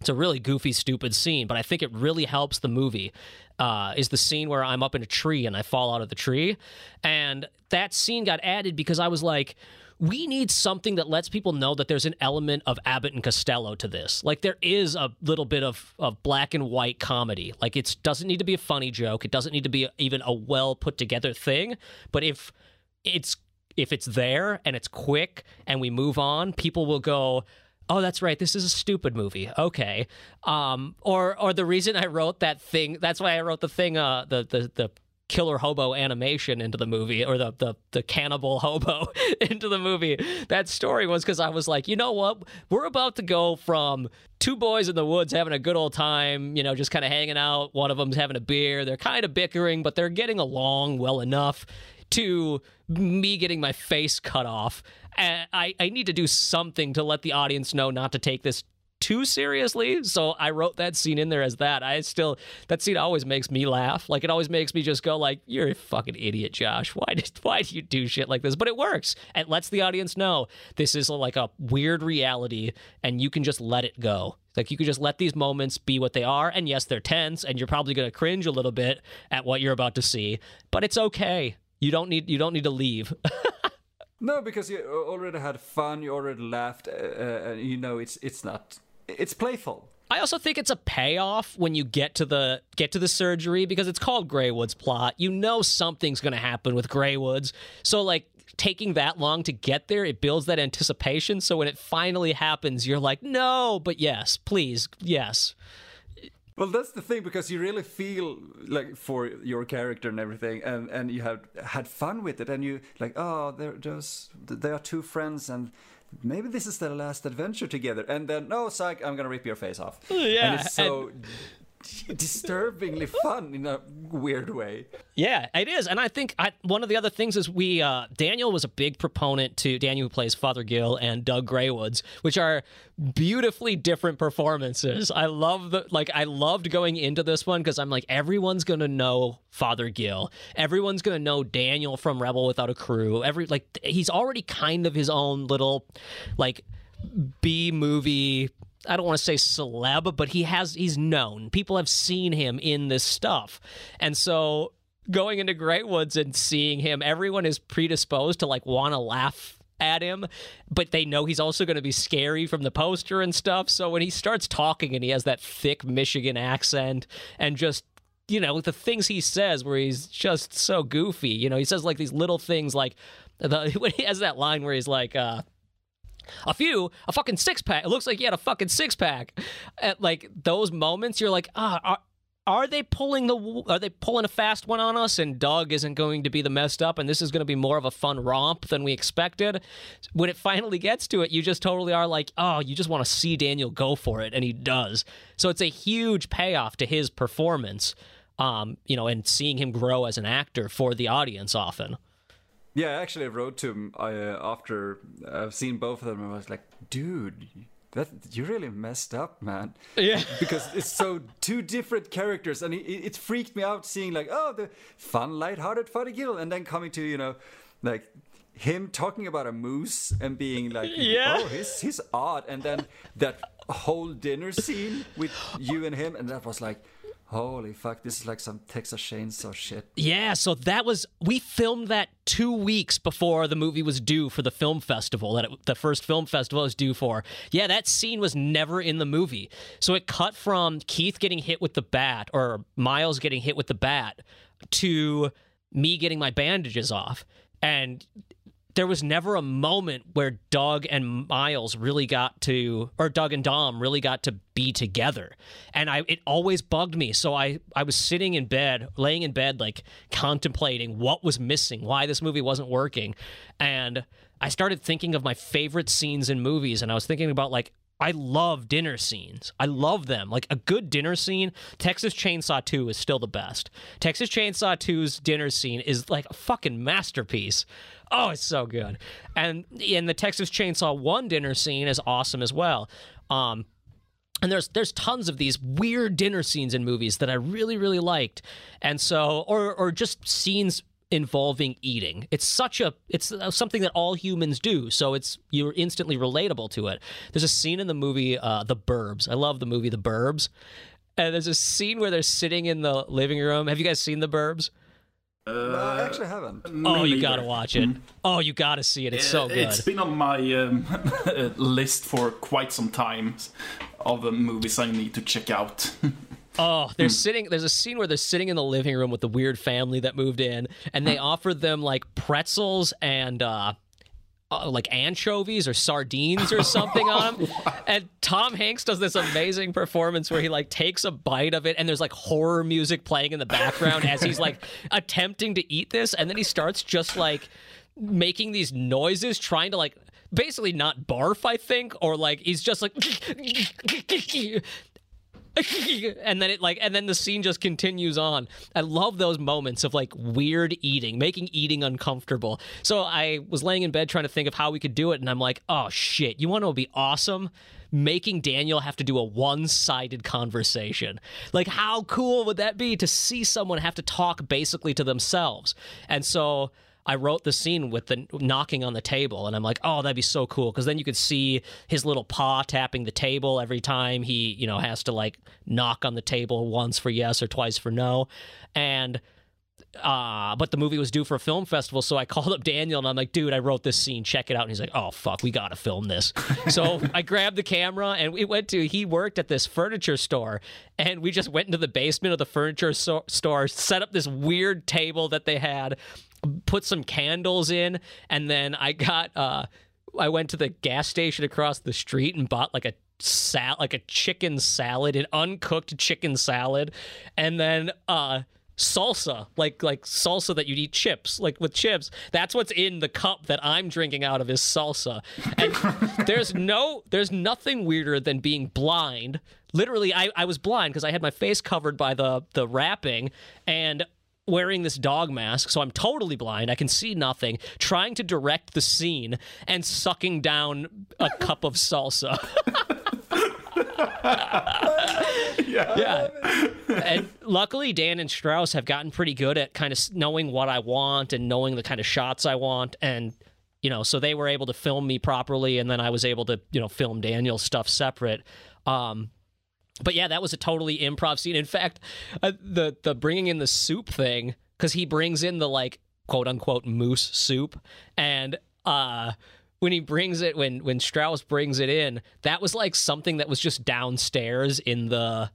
it's a really goofy, stupid scene, but I think it really helps the movie. Uh, is the scene where I'm up in a tree and I fall out of the tree, and that scene got added because I was like, we need something that lets people know that there's an element of Abbott and Costello to this. Like there is a little bit of, of black and white comedy. Like it doesn't need to be a funny joke. It doesn't need to be even a well put together thing. But if it's if it's there and it's quick and we move on, people will go, "Oh, that's right. This is a stupid movie." Okay. Um or or the reason I wrote that thing, that's why I wrote the thing uh the the the killer hobo animation into the movie or the the, the cannibal hobo into the movie that story was because i was like you know what we're about to go from two boys in the woods having a good old time you know just kind of hanging out one of them's having a beer they're kind of bickering but they're getting along well enough to me getting my face cut off I, I need to do something to let the audience know not to take this too seriously. So I wrote that scene in there as that. I still that scene always makes me laugh. Like it always makes me just go like, "You're a fucking idiot, Josh. Why did why do you do shit like this?" But it works. It lets the audience know this is like a weird reality, and you can just let it go. Like you can just let these moments be what they are. And yes, they're tense, and you're probably gonna cringe a little bit at what you're about to see. But it's okay. You don't need you don't need to leave. No, because you already had fun. You already laughed. Uh, uh, and you know, it's it's not. It's playful. I also think it's a payoff when you get to the get to the surgery because it's called Greywood's plot. You know something's going to happen with Greywoods. So like taking that long to get there, it builds that anticipation. So when it finally happens, you're like, "No, but yes, please. Yes." Well, that's the thing because you really feel like for your character and everything, and and you have had fun with it, and you like, oh, they're just they are two friends, and maybe this is their last adventure together, and then no, psych, I'm gonna rip your face off. Yeah, and it's so disturbingly fun in a weird way. Yeah, it is, and I think I, one of the other things is we uh, Daniel was a big proponent to Daniel who plays Father Gill and Doug Greywoods, which are beautifully different performances. I love the like I loved going into this one because I'm like everyone's gonna know Father Gill, everyone's gonna know Daniel from Rebel Without a Crew. Every like he's already kind of his own little like B movie I don't want to say celeb, but he has he's known. People have seen him in this stuff. And so going into Greywoods and seeing him, everyone is predisposed to like want to laugh at him, but they know he's also going to be scary from the poster and stuff. So when he starts talking and he has that thick Michigan accent and just you know with the things he says where he's just so goofy you know he says like these little things like the, when he has that line where he's like uh a few, a fucking six pack. It looks like he had a fucking six pack. At like those moments, you're like, ah, are, are they pulling the? Are they pulling a fast one on us? And Doug isn't going to be the messed up, and this is going to be more of a fun romp than we expected. When it finally gets to it, you just totally are like, oh, you just want to see Daniel go for it, and he does. So it's a huge payoff to his performance. Um, you know, and seeing him grow as an actor for the audience often. Yeah, actually, I actually wrote to him uh, after I've seen both of them. and I was like, dude, that you really messed up, man. Yeah, because it's so two different characters, and it, it freaked me out seeing like, oh, the fun, light-hearted Father Gill, and then coming to you know, like him talking about a moose and being like, yeah. oh, he's he's odd, and then that whole dinner scene with you and him, and that was like Holy fuck, this is like some Texas Chainsaw shit. Yeah, so that was we filmed that 2 weeks before the movie was due for the film festival that it, the first film festival was due for. Yeah, that scene was never in the movie. So it cut from Keith getting hit with the bat or Miles getting hit with the bat to me getting my bandages off. And there was never a moment where Doug and Miles really got to, or Doug and Dom really got to be together, and I it always bugged me. So I I was sitting in bed, laying in bed, like contemplating what was missing, why this movie wasn't working, and I started thinking of my favorite scenes in movies, and I was thinking about like I love dinner scenes. I love them. Like a good dinner scene, Texas Chainsaw 2 is still the best. Texas Chainsaw 2's dinner scene is like a fucking masterpiece. Oh, it's so good. And in the Texas Chainsaw 1 dinner scene is awesome as well. Um, and there's there's tons of these weird dinner scenes in movies that I really really liked. And so or or just scenes involving eating. It's such a it's something that all humans do, so it's you're instantly relatable to it. There's a scene in the movie uh, The Burbs. I love the movie The Burbs. And there's a scene where they're sitting in the living room. Have you guys seen The Burbs? Uh, no, I actually haven't. Oh, you gotta watch it. Mm. Oh, you gotta see it. It's so good. It's been on my um, list for quite some time of the movies I need to check out. Oh, they're sitting. There's a scene where they're sitting in the living room with the weird family that moved in, and they offered them like pretzels and uh, uh, like anchovies or sardines or something on them. And Tom Hanks does this amazing performance where he like takes a bite of it and there's like horror music playing in the background as he's like attempting to eat this. And then he starts just like making these noises, trying to like basically not barf, I think, or like he's just like and then it like and then the scene just continues on. I love those moments of like weird eating making eating uncomfortable. So i was laying in bed trying to think of how we could do it and i'm like oh shit. You want to be awesome? Making daniel have to do a one-sided conversation. Like how cool would that be to see someone have to talk basically to themselves? And so I wrote the scene with the knocking on the table, and I'm like, oh, that'd be so cool because then you could see his little paw tapping the table every time he, you know, has to like knock on the table once for yes or twice for no, and uh, but the movie was due for a film festival, so I called up Daniel and I'm like, dude, I wrote this scene, check it out. And he's like, oh fuck, we gotta film this. so I grabbed the camera and we went to. He worked at this furniture store, and we just went into the basement of the furniture so- store, set up this weird table that they had, put some candles in, and then I got. uh I went to the gas station across the street and bought like a sal like a chicken salad, an uncooked chicken salad, and then uh salsa, like like salsa that you'd eat chips, like with chips. That's what's in the cup that I'm drinking out of is salsa. And there's no there's nothing weirder than being blind. Literally, I, I was blind because I had my face covered by the the wrapping and wearing this dog mask, so I'm totally blind. I can see nothing, trying to direct the scene and sucking down a cup of salsa. yeah. And luckily, Dan and Strauss have gotten pretty good at kind of knowing what I want and knowing the kind of shots I want. And, you know, so they were able to film me properly. And then I was able to, you know, film Daniel's stuff separate. Um, but yeah, that was a totally improv scene. In fact, uh, the the bringing in the soup thing because he brings in the like quote unquote moose soup, and uh, when he brings it when when Strauss brings it in, that was like something that was just downstairs in the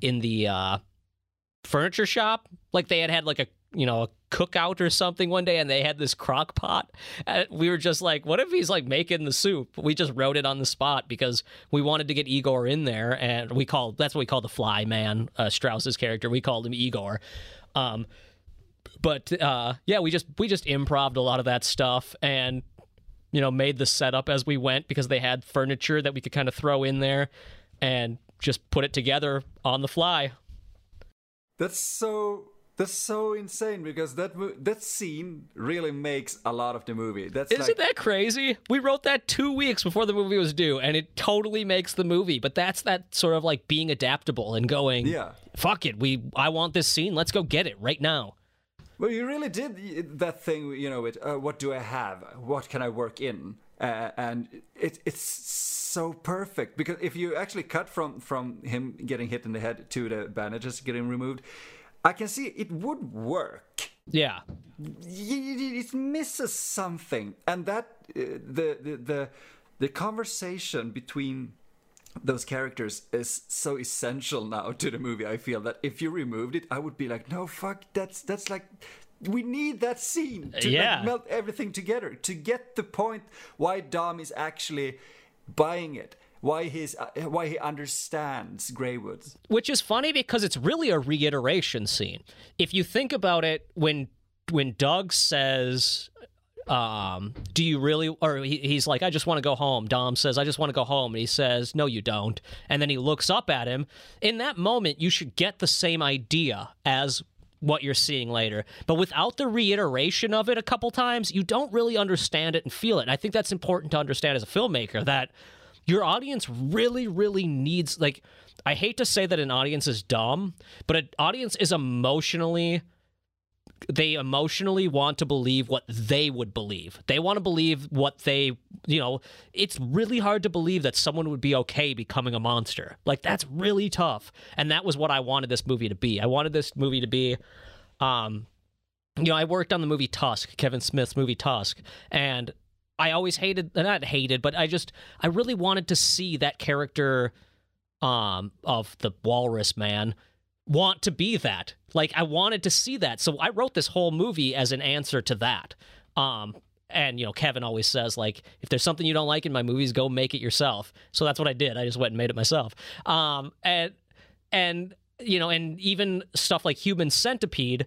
in the uh, furniture shop. Like they had had like a you know a cookout or something one day and they had this crock pot. And we were just like what if he's like making the soup? We just wrote it on the spot because we wanted to get igor in there and we called that's what we call the fly man uh, strauss's character. We called him igor. Um, but uh, yeah we just we just improved a lot of that stuff and you know made the setup as we went because they had furniture that we could kind of throw in there and just put it together on the fly. That's so that's so insane because that mo- that scene really makes a lot of the movie. That's Isn't like, that crazy? We wrote that two weeks before the movie was due, and it totally makes the movie. But that's that sort of like being adaptable and going, Yeah. fuck it, we I want this scene, let's go get it right now. Well, you really did that thing, you know, with uh, what do I have? What can I work in? Uh, and it, it's so perfect because if you actually cut from from him getting hit in the head to the bandages getting removed, I can see it would work. Yeah, It misses something, and that uh, the, the the the conversation between those characters is so essential now to the movie. I feel that if you removed it, I would be like, no, fuck, that's that's like. We need that scene to like, melt everything together to get the point why Dom is actually buying it, why he's uh, why he understands Greywoods. which is funny because it's really a reiteration scene. If you think about it, when when Doug says, um, "Do you really?" or he, he's like, "I just want to go home." Dom says, "I just want to go home," and he says, "No, you don't." And then he looks up at him. In that moment, you should get the same idea as what you're seeing later. But without the reiteration of it a couple times, you don't really understand it and feel it. And I think that's important to understand as a filmmaker that your audience really, really needs like I hate to say that an audience is dumb, but an audience is emotionally they emotionally want to believe what they would believe. They want to believe what they, you know, it's really hard to believe that someone would be okay becoming a monster. Like that's really tough. And that was what I wanted this movie to be. I wanted this movie to be um you know, I worked on the movie Tusk, Kevin Smith's movie Tusk, and I always hated not hated, but I just I really wanted to see that character um of the walrus man want to be that. Like I wanted to see that. So I wrote this whole movie as an answer to that. Um and you know Kevin always says like if there's something you don't like in my movies go make it yourself. So that's what I did. I just went and made it myself. Um and and you know and even stuff like Human Centipede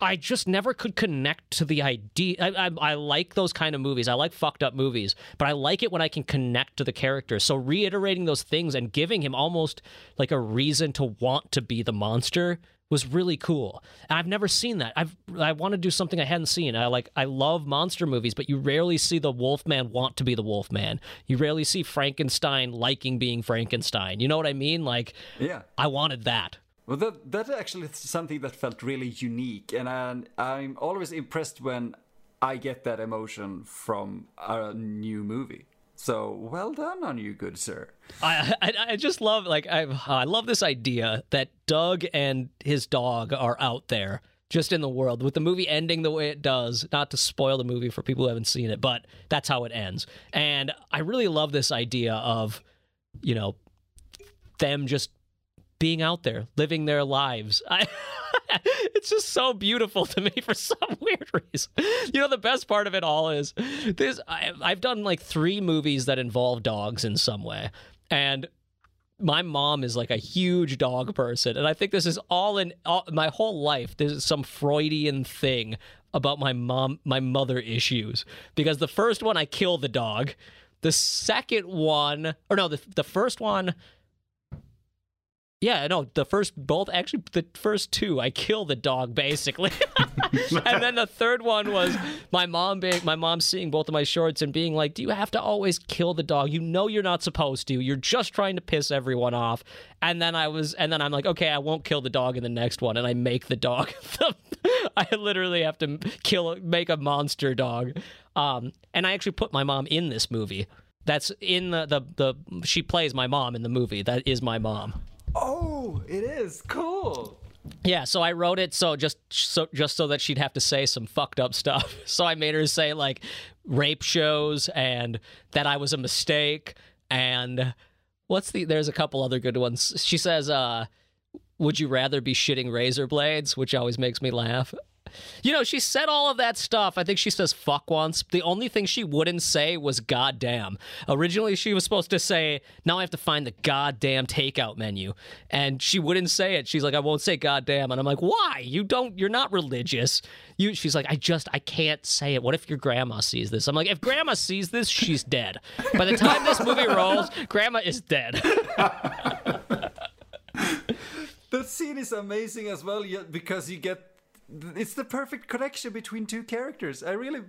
I just never could connect to the idea. I, I, I like those kind of movies. I like fucked up movies, but I like it when I can connect to the characters. So reiterating those things and giving him almost like a reason to want to be the monster was really cool. And I've never seen that. I've I want to do something I hadn't seen. I like I love monster movies, but you rarely see the Wolfman want to be the Wolfman. You rarely see Frankenstein liking being Frankenstein. You know what I mean? Like Yeah. I wanted that. Well, that that actually something that felt really unique, and I'm, I'm always impressed when I get that emotion from a new movie. So well done on you, good sir. I, I I just love like I I love this idea that Doug and his dog are out there just in the world with the movie ending the way it does not to spoil the movie for people who haven't seen it but that's how it ends and i really love this idea of you know them just being out there living their lives. I, it's just so beautiful to me for some weird reason. You know the best part of it all is this I, i've done like three movies that involve dogs in some way and my mom is like a huge dog person and i think this is all in all, my whole life this is some freudian thing about my mom my mother issues because the first one i kill the dog. The second one or no the, the first one yeah, no, the first both actually the first two I kill the dog basically. and then the third one was my mom being my mom seeing both of my shorts and being like, "Do you have to always kill the dog? You know you're not supposed to. You're just trying to piss everyone off." And then I was and then I'm like, "Okay, I won't kill the dog in the next one." And I make the dog I literally have to kill make a monster dog. Um and I actually put my mom in this movie. That's in the the the she plays my mom in the movie. That is my mom. Oh, it is cool. Yeah, so I wrote it so just so just so that she'd have to say some fucked up stuff. So I made her say like rape shows and that I was a mistake and what's the there's a couple other good ones. She says uh would you rather be shitting razor blades, which always makes me laugh. You know, she said all of that stuff. I think she says fuck once. The only thing she wouldn't say was goddamn. Originally, she was supposed to say, now I have to find the goddamn takeout menu. And she wouldn't say it. She's like, I won't say goddamn. And I'm like, why? You don't, you're not religious. You, she's like, I just, I can't say it. What if your grandma sees this? I'm like, if grandma sees this, she's dead. By the time this movie rolls, grandma is dead. that scene is amazing as well because you get it's the perfect connection between two characters. I really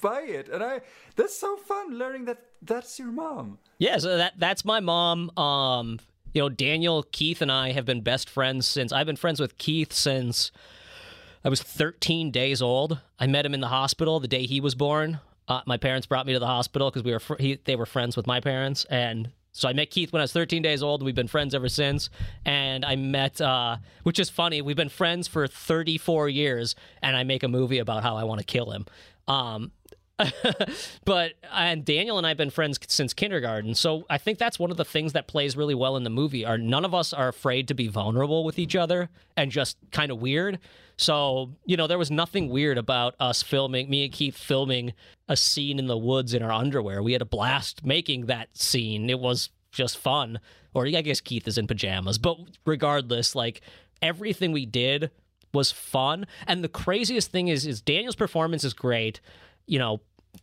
buy it, and I that's so fun learning that that's your mom. Yeah, so that that's my mom. Um, you know, Daniel, Keith, and I have been best friends since I've been friends with Keith since I was 13 days old. I met him in the hospital the day he was born. Uh, my parents brought me to the hospital because we were fr- he, they were friends with my parents, and so I met Keith when I was 13 days old. We've been friends ever since. And I met, uh, which is funny, we've been friends for 34 years, and I make a movie about how I want to kill him. Um, but and Daniel and I have been friends since kindergarten. So I think that's one of the things that plays really well in the movie are none of us are afraid to be vulnerable with each other and just kind of weird. So, you know, there was nothing weird about us filming me and Keith filming a scene in the woods in our underwear. We had a blast making that scene. It was just fun. Or I guess Keith is in pajamas, but regardless, like everything we did was fun. And the craziest thing is is Daniel's performance is great. You know,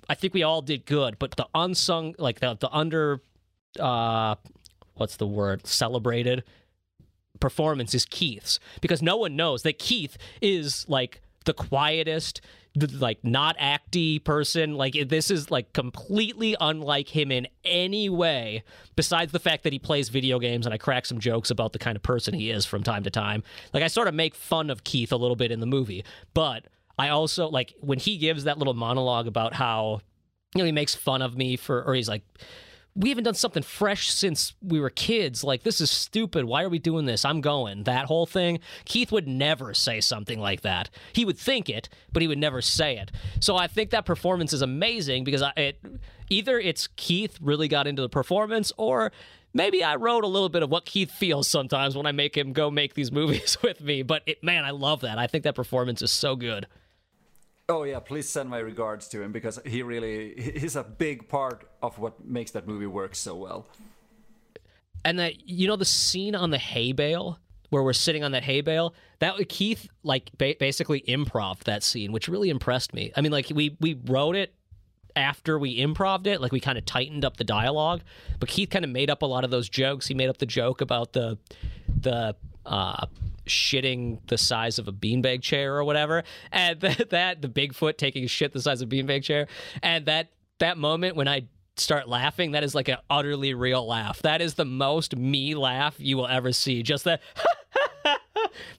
I think we all did good, but the unsung, like the the under, uh, what's the word? Celebrated performance is Keith's because no one knows that Keith is like the quietest, like not acty person. Like this is like completely unlike him in any way, besides the fact that he plays video games and I crack some jokes about the kind of person he is from time to time. Like I sort of make fun of Keith a little bit in the movie, but I also like when he gives that little monologue about how you know he makes fun of me for or he's like we haven't done something fresh since we were kids. Like, this is stupid. Why are we doing this? I'm going. That whole thing. Keith would never say something like that. He would think it, but he would never say it. So I think that performance is amazing because I, it either it's Keith really got into the performance or maybe I wrote a little bit of what Keith feels sometimes when I make him go make these movies with me. But it, man, I love that. I think that performance is so good. Oh yeah, please send my regards to him because he really he's a big part of what makes that movie work so well. And that you know the scene on the hay bale where we're sitting on that hay bale, that Keith like ba- basically improv that scene, which really impressed me. I mean, like we we wrote it after we improved it, like we kind of tightened up the dialogue, but Keith kind of made up a lot of those jokes. He made up the joke about the the uh, shitting the size of a beanbag chair or whatever, and that, that the Bigfoot taking shit the size of a beanbag chair, and that that moment when I start laughing, that is like an utterly real laugh. That is the most me laugh you will ever see. Just that.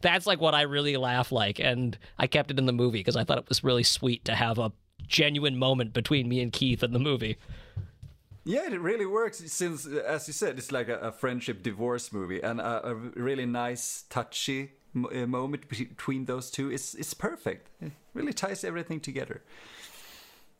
That's like what I really laugh like, and I kept it in the movie because I thought it was really sweet to have a genuine moment between me and Keith in the movie. Yeah, it really works since, as you said, it's like a, a friendship divorce movie and a, a, really nice, touchy uh, moment between those two is is perfect. It really ties everything together.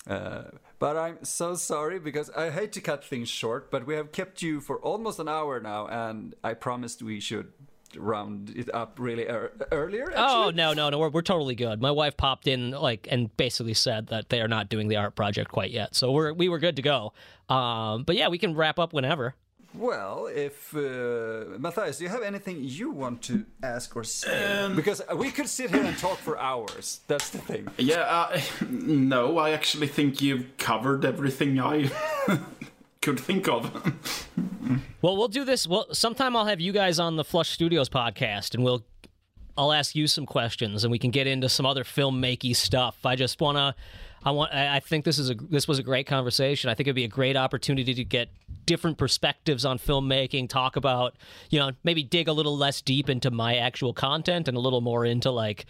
Uh, but I'm so sorry because I hate to cut things short, but we have kept you for almost an hour now, and I promised we should round it up really er- earlier. Actually. Oh no, no, no, we're we're totally good. My wife popped in like and basically said that they are not doing the art project quite yet, so we're we were good to go. Um, but yeah, we can wrap up whenever. Well, if uh, Mattias, do you have anything you want to ask or say? because we could sit here and talk for hours. That's the thing. Yeah, uh, no, I actually think you've covered everything I could think of. Well, we'll do this. Well, sometime I'll have you guys on the Flush Studios podcast, and we'll I'll ask you some questions, and we can get into some other filmmaking stuff. I just wanna. I want. I I think this is a this was a great conversation. I think it'd be a great opportunity to get different perspectives on filmmaking. Talk about you know maybe dig a little less deep into my actual content and a little more into like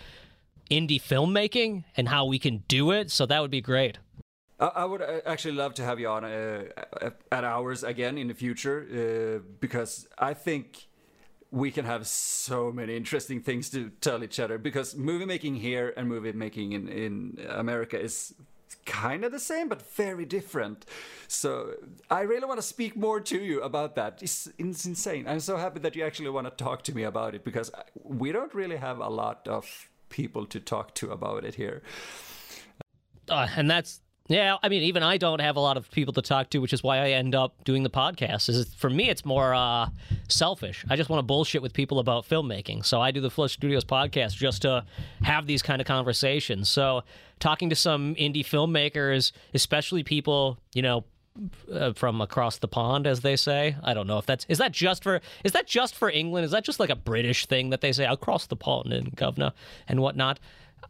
indie filmmaking and how we can do it. So that would be great. I, would uh, actually love to have you on uh, at ours again in the future uh, because I think we can have so many interesting things to tell each other because movie making here and movie making in, in America is kind of the same but very different. So i really want to speak more to you about that. It's, it's insane. I'm so happy that you actually want to talk to me about it because we don't really have a lot of people to talk to about it here. Uh, and that's yeah i mean even i don't have a lot of people to talk to which is why i end up doing the podcast is for me it's more uh, selfish i just want to bullshit with people about filmmaking so i do the flush studios podcast just to have these kind of conversations so talking to some indie filmmakers especially people you know uh, from across the pond, as they say. I don't know if that's is that just for is that just for England? Is that just like a British thing that they say across the pond and governor and whatnot?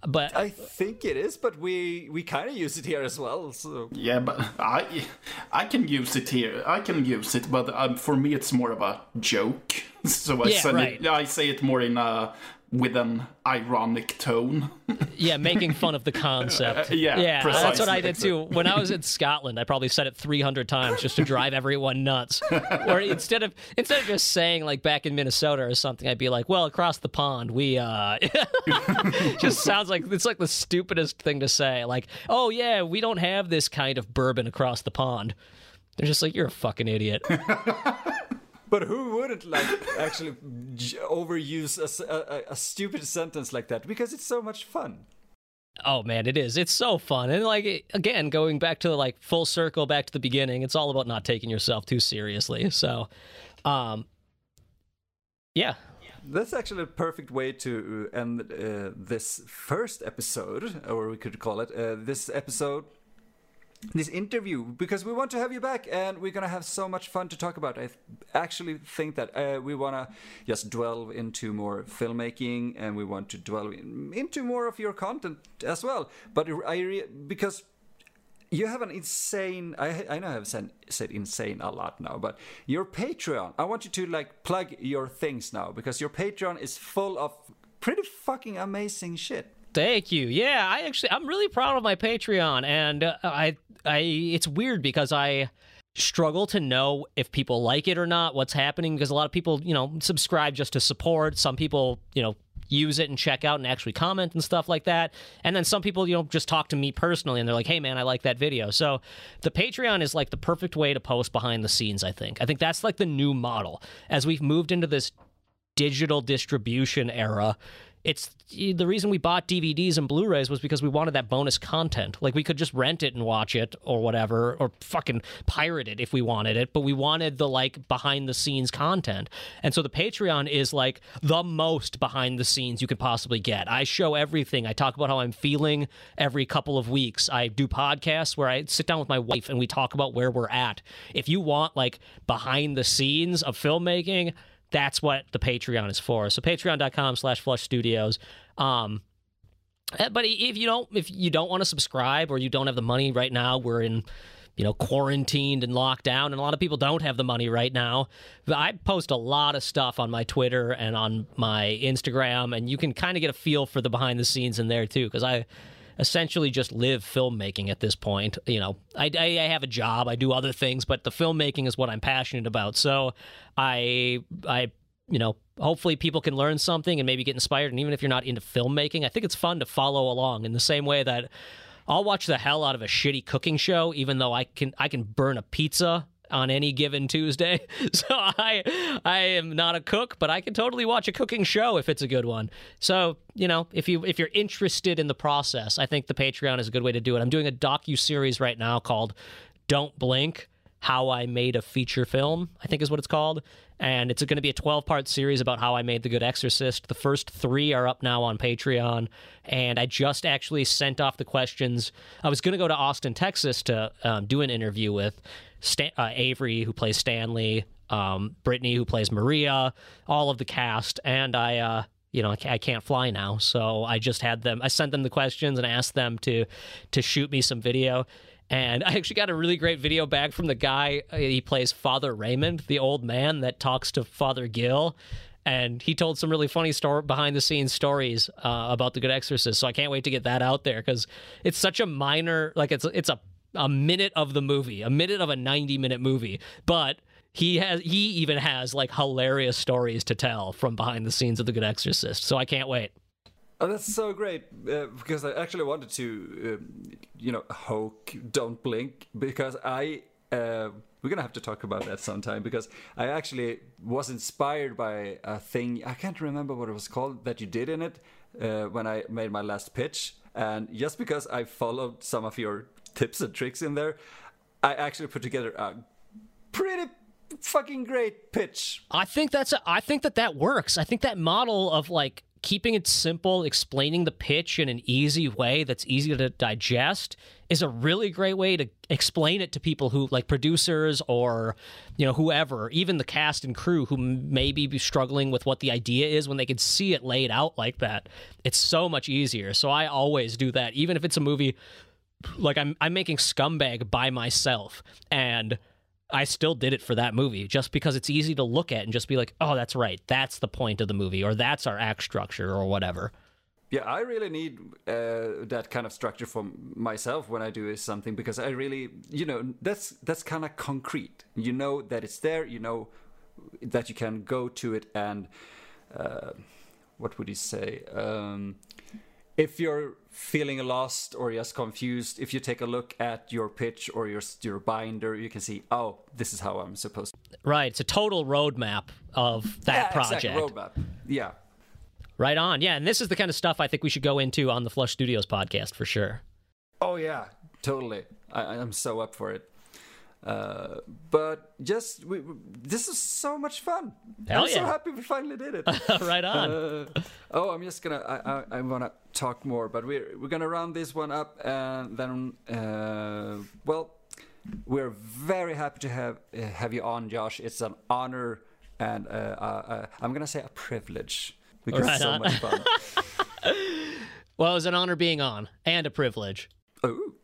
But I think it is, but we we kind of use it here as well. So yeah, but I I can use it here. I can use it, but um, for me it's more of a joke. So I Yeah, say right. it, I say it more in a with an ironic tone. yeah, making fun of the concept. Uh, yeah, yeah, that's what. I did too. When I was in Scotland, I probably said it 300 times just to drive everyone nuts. Or instead of instead of just saying like back in Minnesota or something, I'd be like, "Well, across the pond, we uh," just sounds like it's like the stupidest thing to say. Like, "Oh yeah, we don't have this kind of bourbon across the pond." They're just like, "You're a fucking idiot." But who wouldn't like actually overuse a, stupid sentence like that because it's so much fun? Oh man, it is. It's so fun. And like again, going back to like full circle back to the beginning, it's all about not taking yourself too seriously. So um yeah. That's actually a perfect way to end uh, this first episode, or we could call it uh, this episode, this interview, because we want to have you back and we're gonna have so much fun to talk about. I th- actually think that uh, we wanna just delve into more filmmaking and we want to dwell in, into more of your content as well. But I re- because you have an insane I, I know i've said, said insane a lot now but your patreon i want you to like plug your things now because your patreon is full of pretty fucking amazing shit Thank you. Yeah, I actually I'm really proud of my Patreon and uh, I I it's weird because I struggle to know if people like it or not, what's happening because a lot of people, you know, subscribe just to support. Some people, you know, use it and check out and actually comment and stuff like that. And then some people, you know, just talk to me personally and they're like, "Hey man, I like that video." So, the Patreon is like the perfect way to post behind the scenes, I think. I think that's like the new model as we've moved into this digital distribution era it's the reason we bought DVDs and Blu-rays was because we wanted that bonus content. Like we could just rent it and watch it or whatever, or fucking pirate it if we wanted it. But we wanted the like behind the scenes content, and so the Patreon is like the most behind the scenes you could possibly get. I show everything. I talk about how I'm feeling every couple of weeks. I do podcasts where I sit down with my wife and we talk about where we're at. If you want like behind the scenes of filmmaking that's what the patreon is for. So patreon.com slash flush studios. Um eh, but if you don't if you don't want to subscribe or you don't have the money right now we're in you know quarantined and locked down and a lot of people don't have the money right now. I post a lot of stuff on my twitter and on my instagram and you can kind of get a feel for the behind the scenes in there too because i essentially just live filmmaking at this point. You know, I, I, I have a job, I do other things, but the filmmaking is what I'm passionate about. So I I you know, hopefully people can learn something and maybe get inspired. And even if you're not into filmmaking, I think it's fun to follow along in the same way that I'll watch the hell out of a shitty cooking show, even though I can I can burn a pizza on any given Tuesday. So I I am not a cook, but I can totally watch a cooking show if it's a good one. So, you know, if you if you're interested in the process, I think the Patreon is a good way to do it. I'm doing a docu series right now called Don't Blink how I made a feature film, I think is what it's called. And it's going to be a 12 part series about how I made The Good Exorcist. The first three are up now on Patreon. And I just actually sent off the questions. I was going to go to Austin, Texas to um, do an interview with Stan- uh, Avery, who plays Stanley, um, Brittany, who plays Maria, all of the cast. And I, uh, you know, I can't fly now, so I just had them. I sent them the questions and asked them to to shoot me some video. And I actually got a really great video back from the guy. uh, He plays Father Raymond, the old man that talks to Father Gill. And he told some really funny story behind the scenes stories uh, about the Good Exorcist. So I can't wait to get that out there because it's such a minor, like it's it's a a minute of the movie, a minute of a ninety minute movie, but he has he even has like hilarious stories to tell from behind the scenes of the Good Exorcist. So I can't wait. Oh, that's so great uh, because I actually wanted to, um, you know, hoke "Don't Blink" because I uh, we're gonna have to talk about that sometime because I actually was inspired by a thing I can't remember what it was called that you did in it uh, when I made my last pitch, and just because I followed some of your tips and tricks in there, I actually put together a pretty fucking great pitch. I think that's a, I think that that works. I think that model of like keeping it simple, explaining the pitch in an easy way that's easy to digest is a really great way to explain it to people who like producers or you know whoever, even the cast and crew who may be struggling with what the idea is when they can see it laid out like that. It's so much easier. So I always do that even if it's a movie like I'm I'm making Scumbag by myself and I still did it for that movie just because it's easy to look at and just be like, oh, that's right. That's the point of the movie, or that's our act structure, or whatever. Yeah, I really need uh, that kind of structure for myself when I do something because I really, you know, that's that's kind of concrete. You know that it's there. You know that you can go to it and uh, what would you say? Um, if you're feeling lost or just confused, if you take a look at your pitch or your your binder, you can see, oh, this is how I'm supposed. to... Right. It's a total roadmap of that yeah, project. Exactly, roadmap. Yeah. Right on. Yeah, and this is the kind of stuff I think we should go into on the Flush Studios podcast for sure. Oh yeah, totally. I, I'm so up for it. Uh, but just we, this is so much fun. Hell I'm so happy we finally did it. right on. Uh, oh, I'm just gonna. I, I, I wanna talk more, but we're we're gonna round this one up, and then, uh, well, we're very happy to have uh, have you on, Josh. It's an honor, and uh, uh, uh, I'm gonna say a privilege because Right it's so on. much fun. well, it was an honor being on and a privilege. Ooh.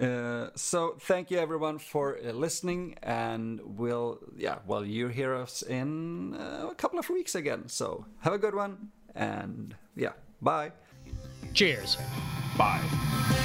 Uh, so thank you everyone for uh, listening and we'll yeah well you hear us in uh, a couple of weeks again so have a good one and yeah bye Cheers. Bye.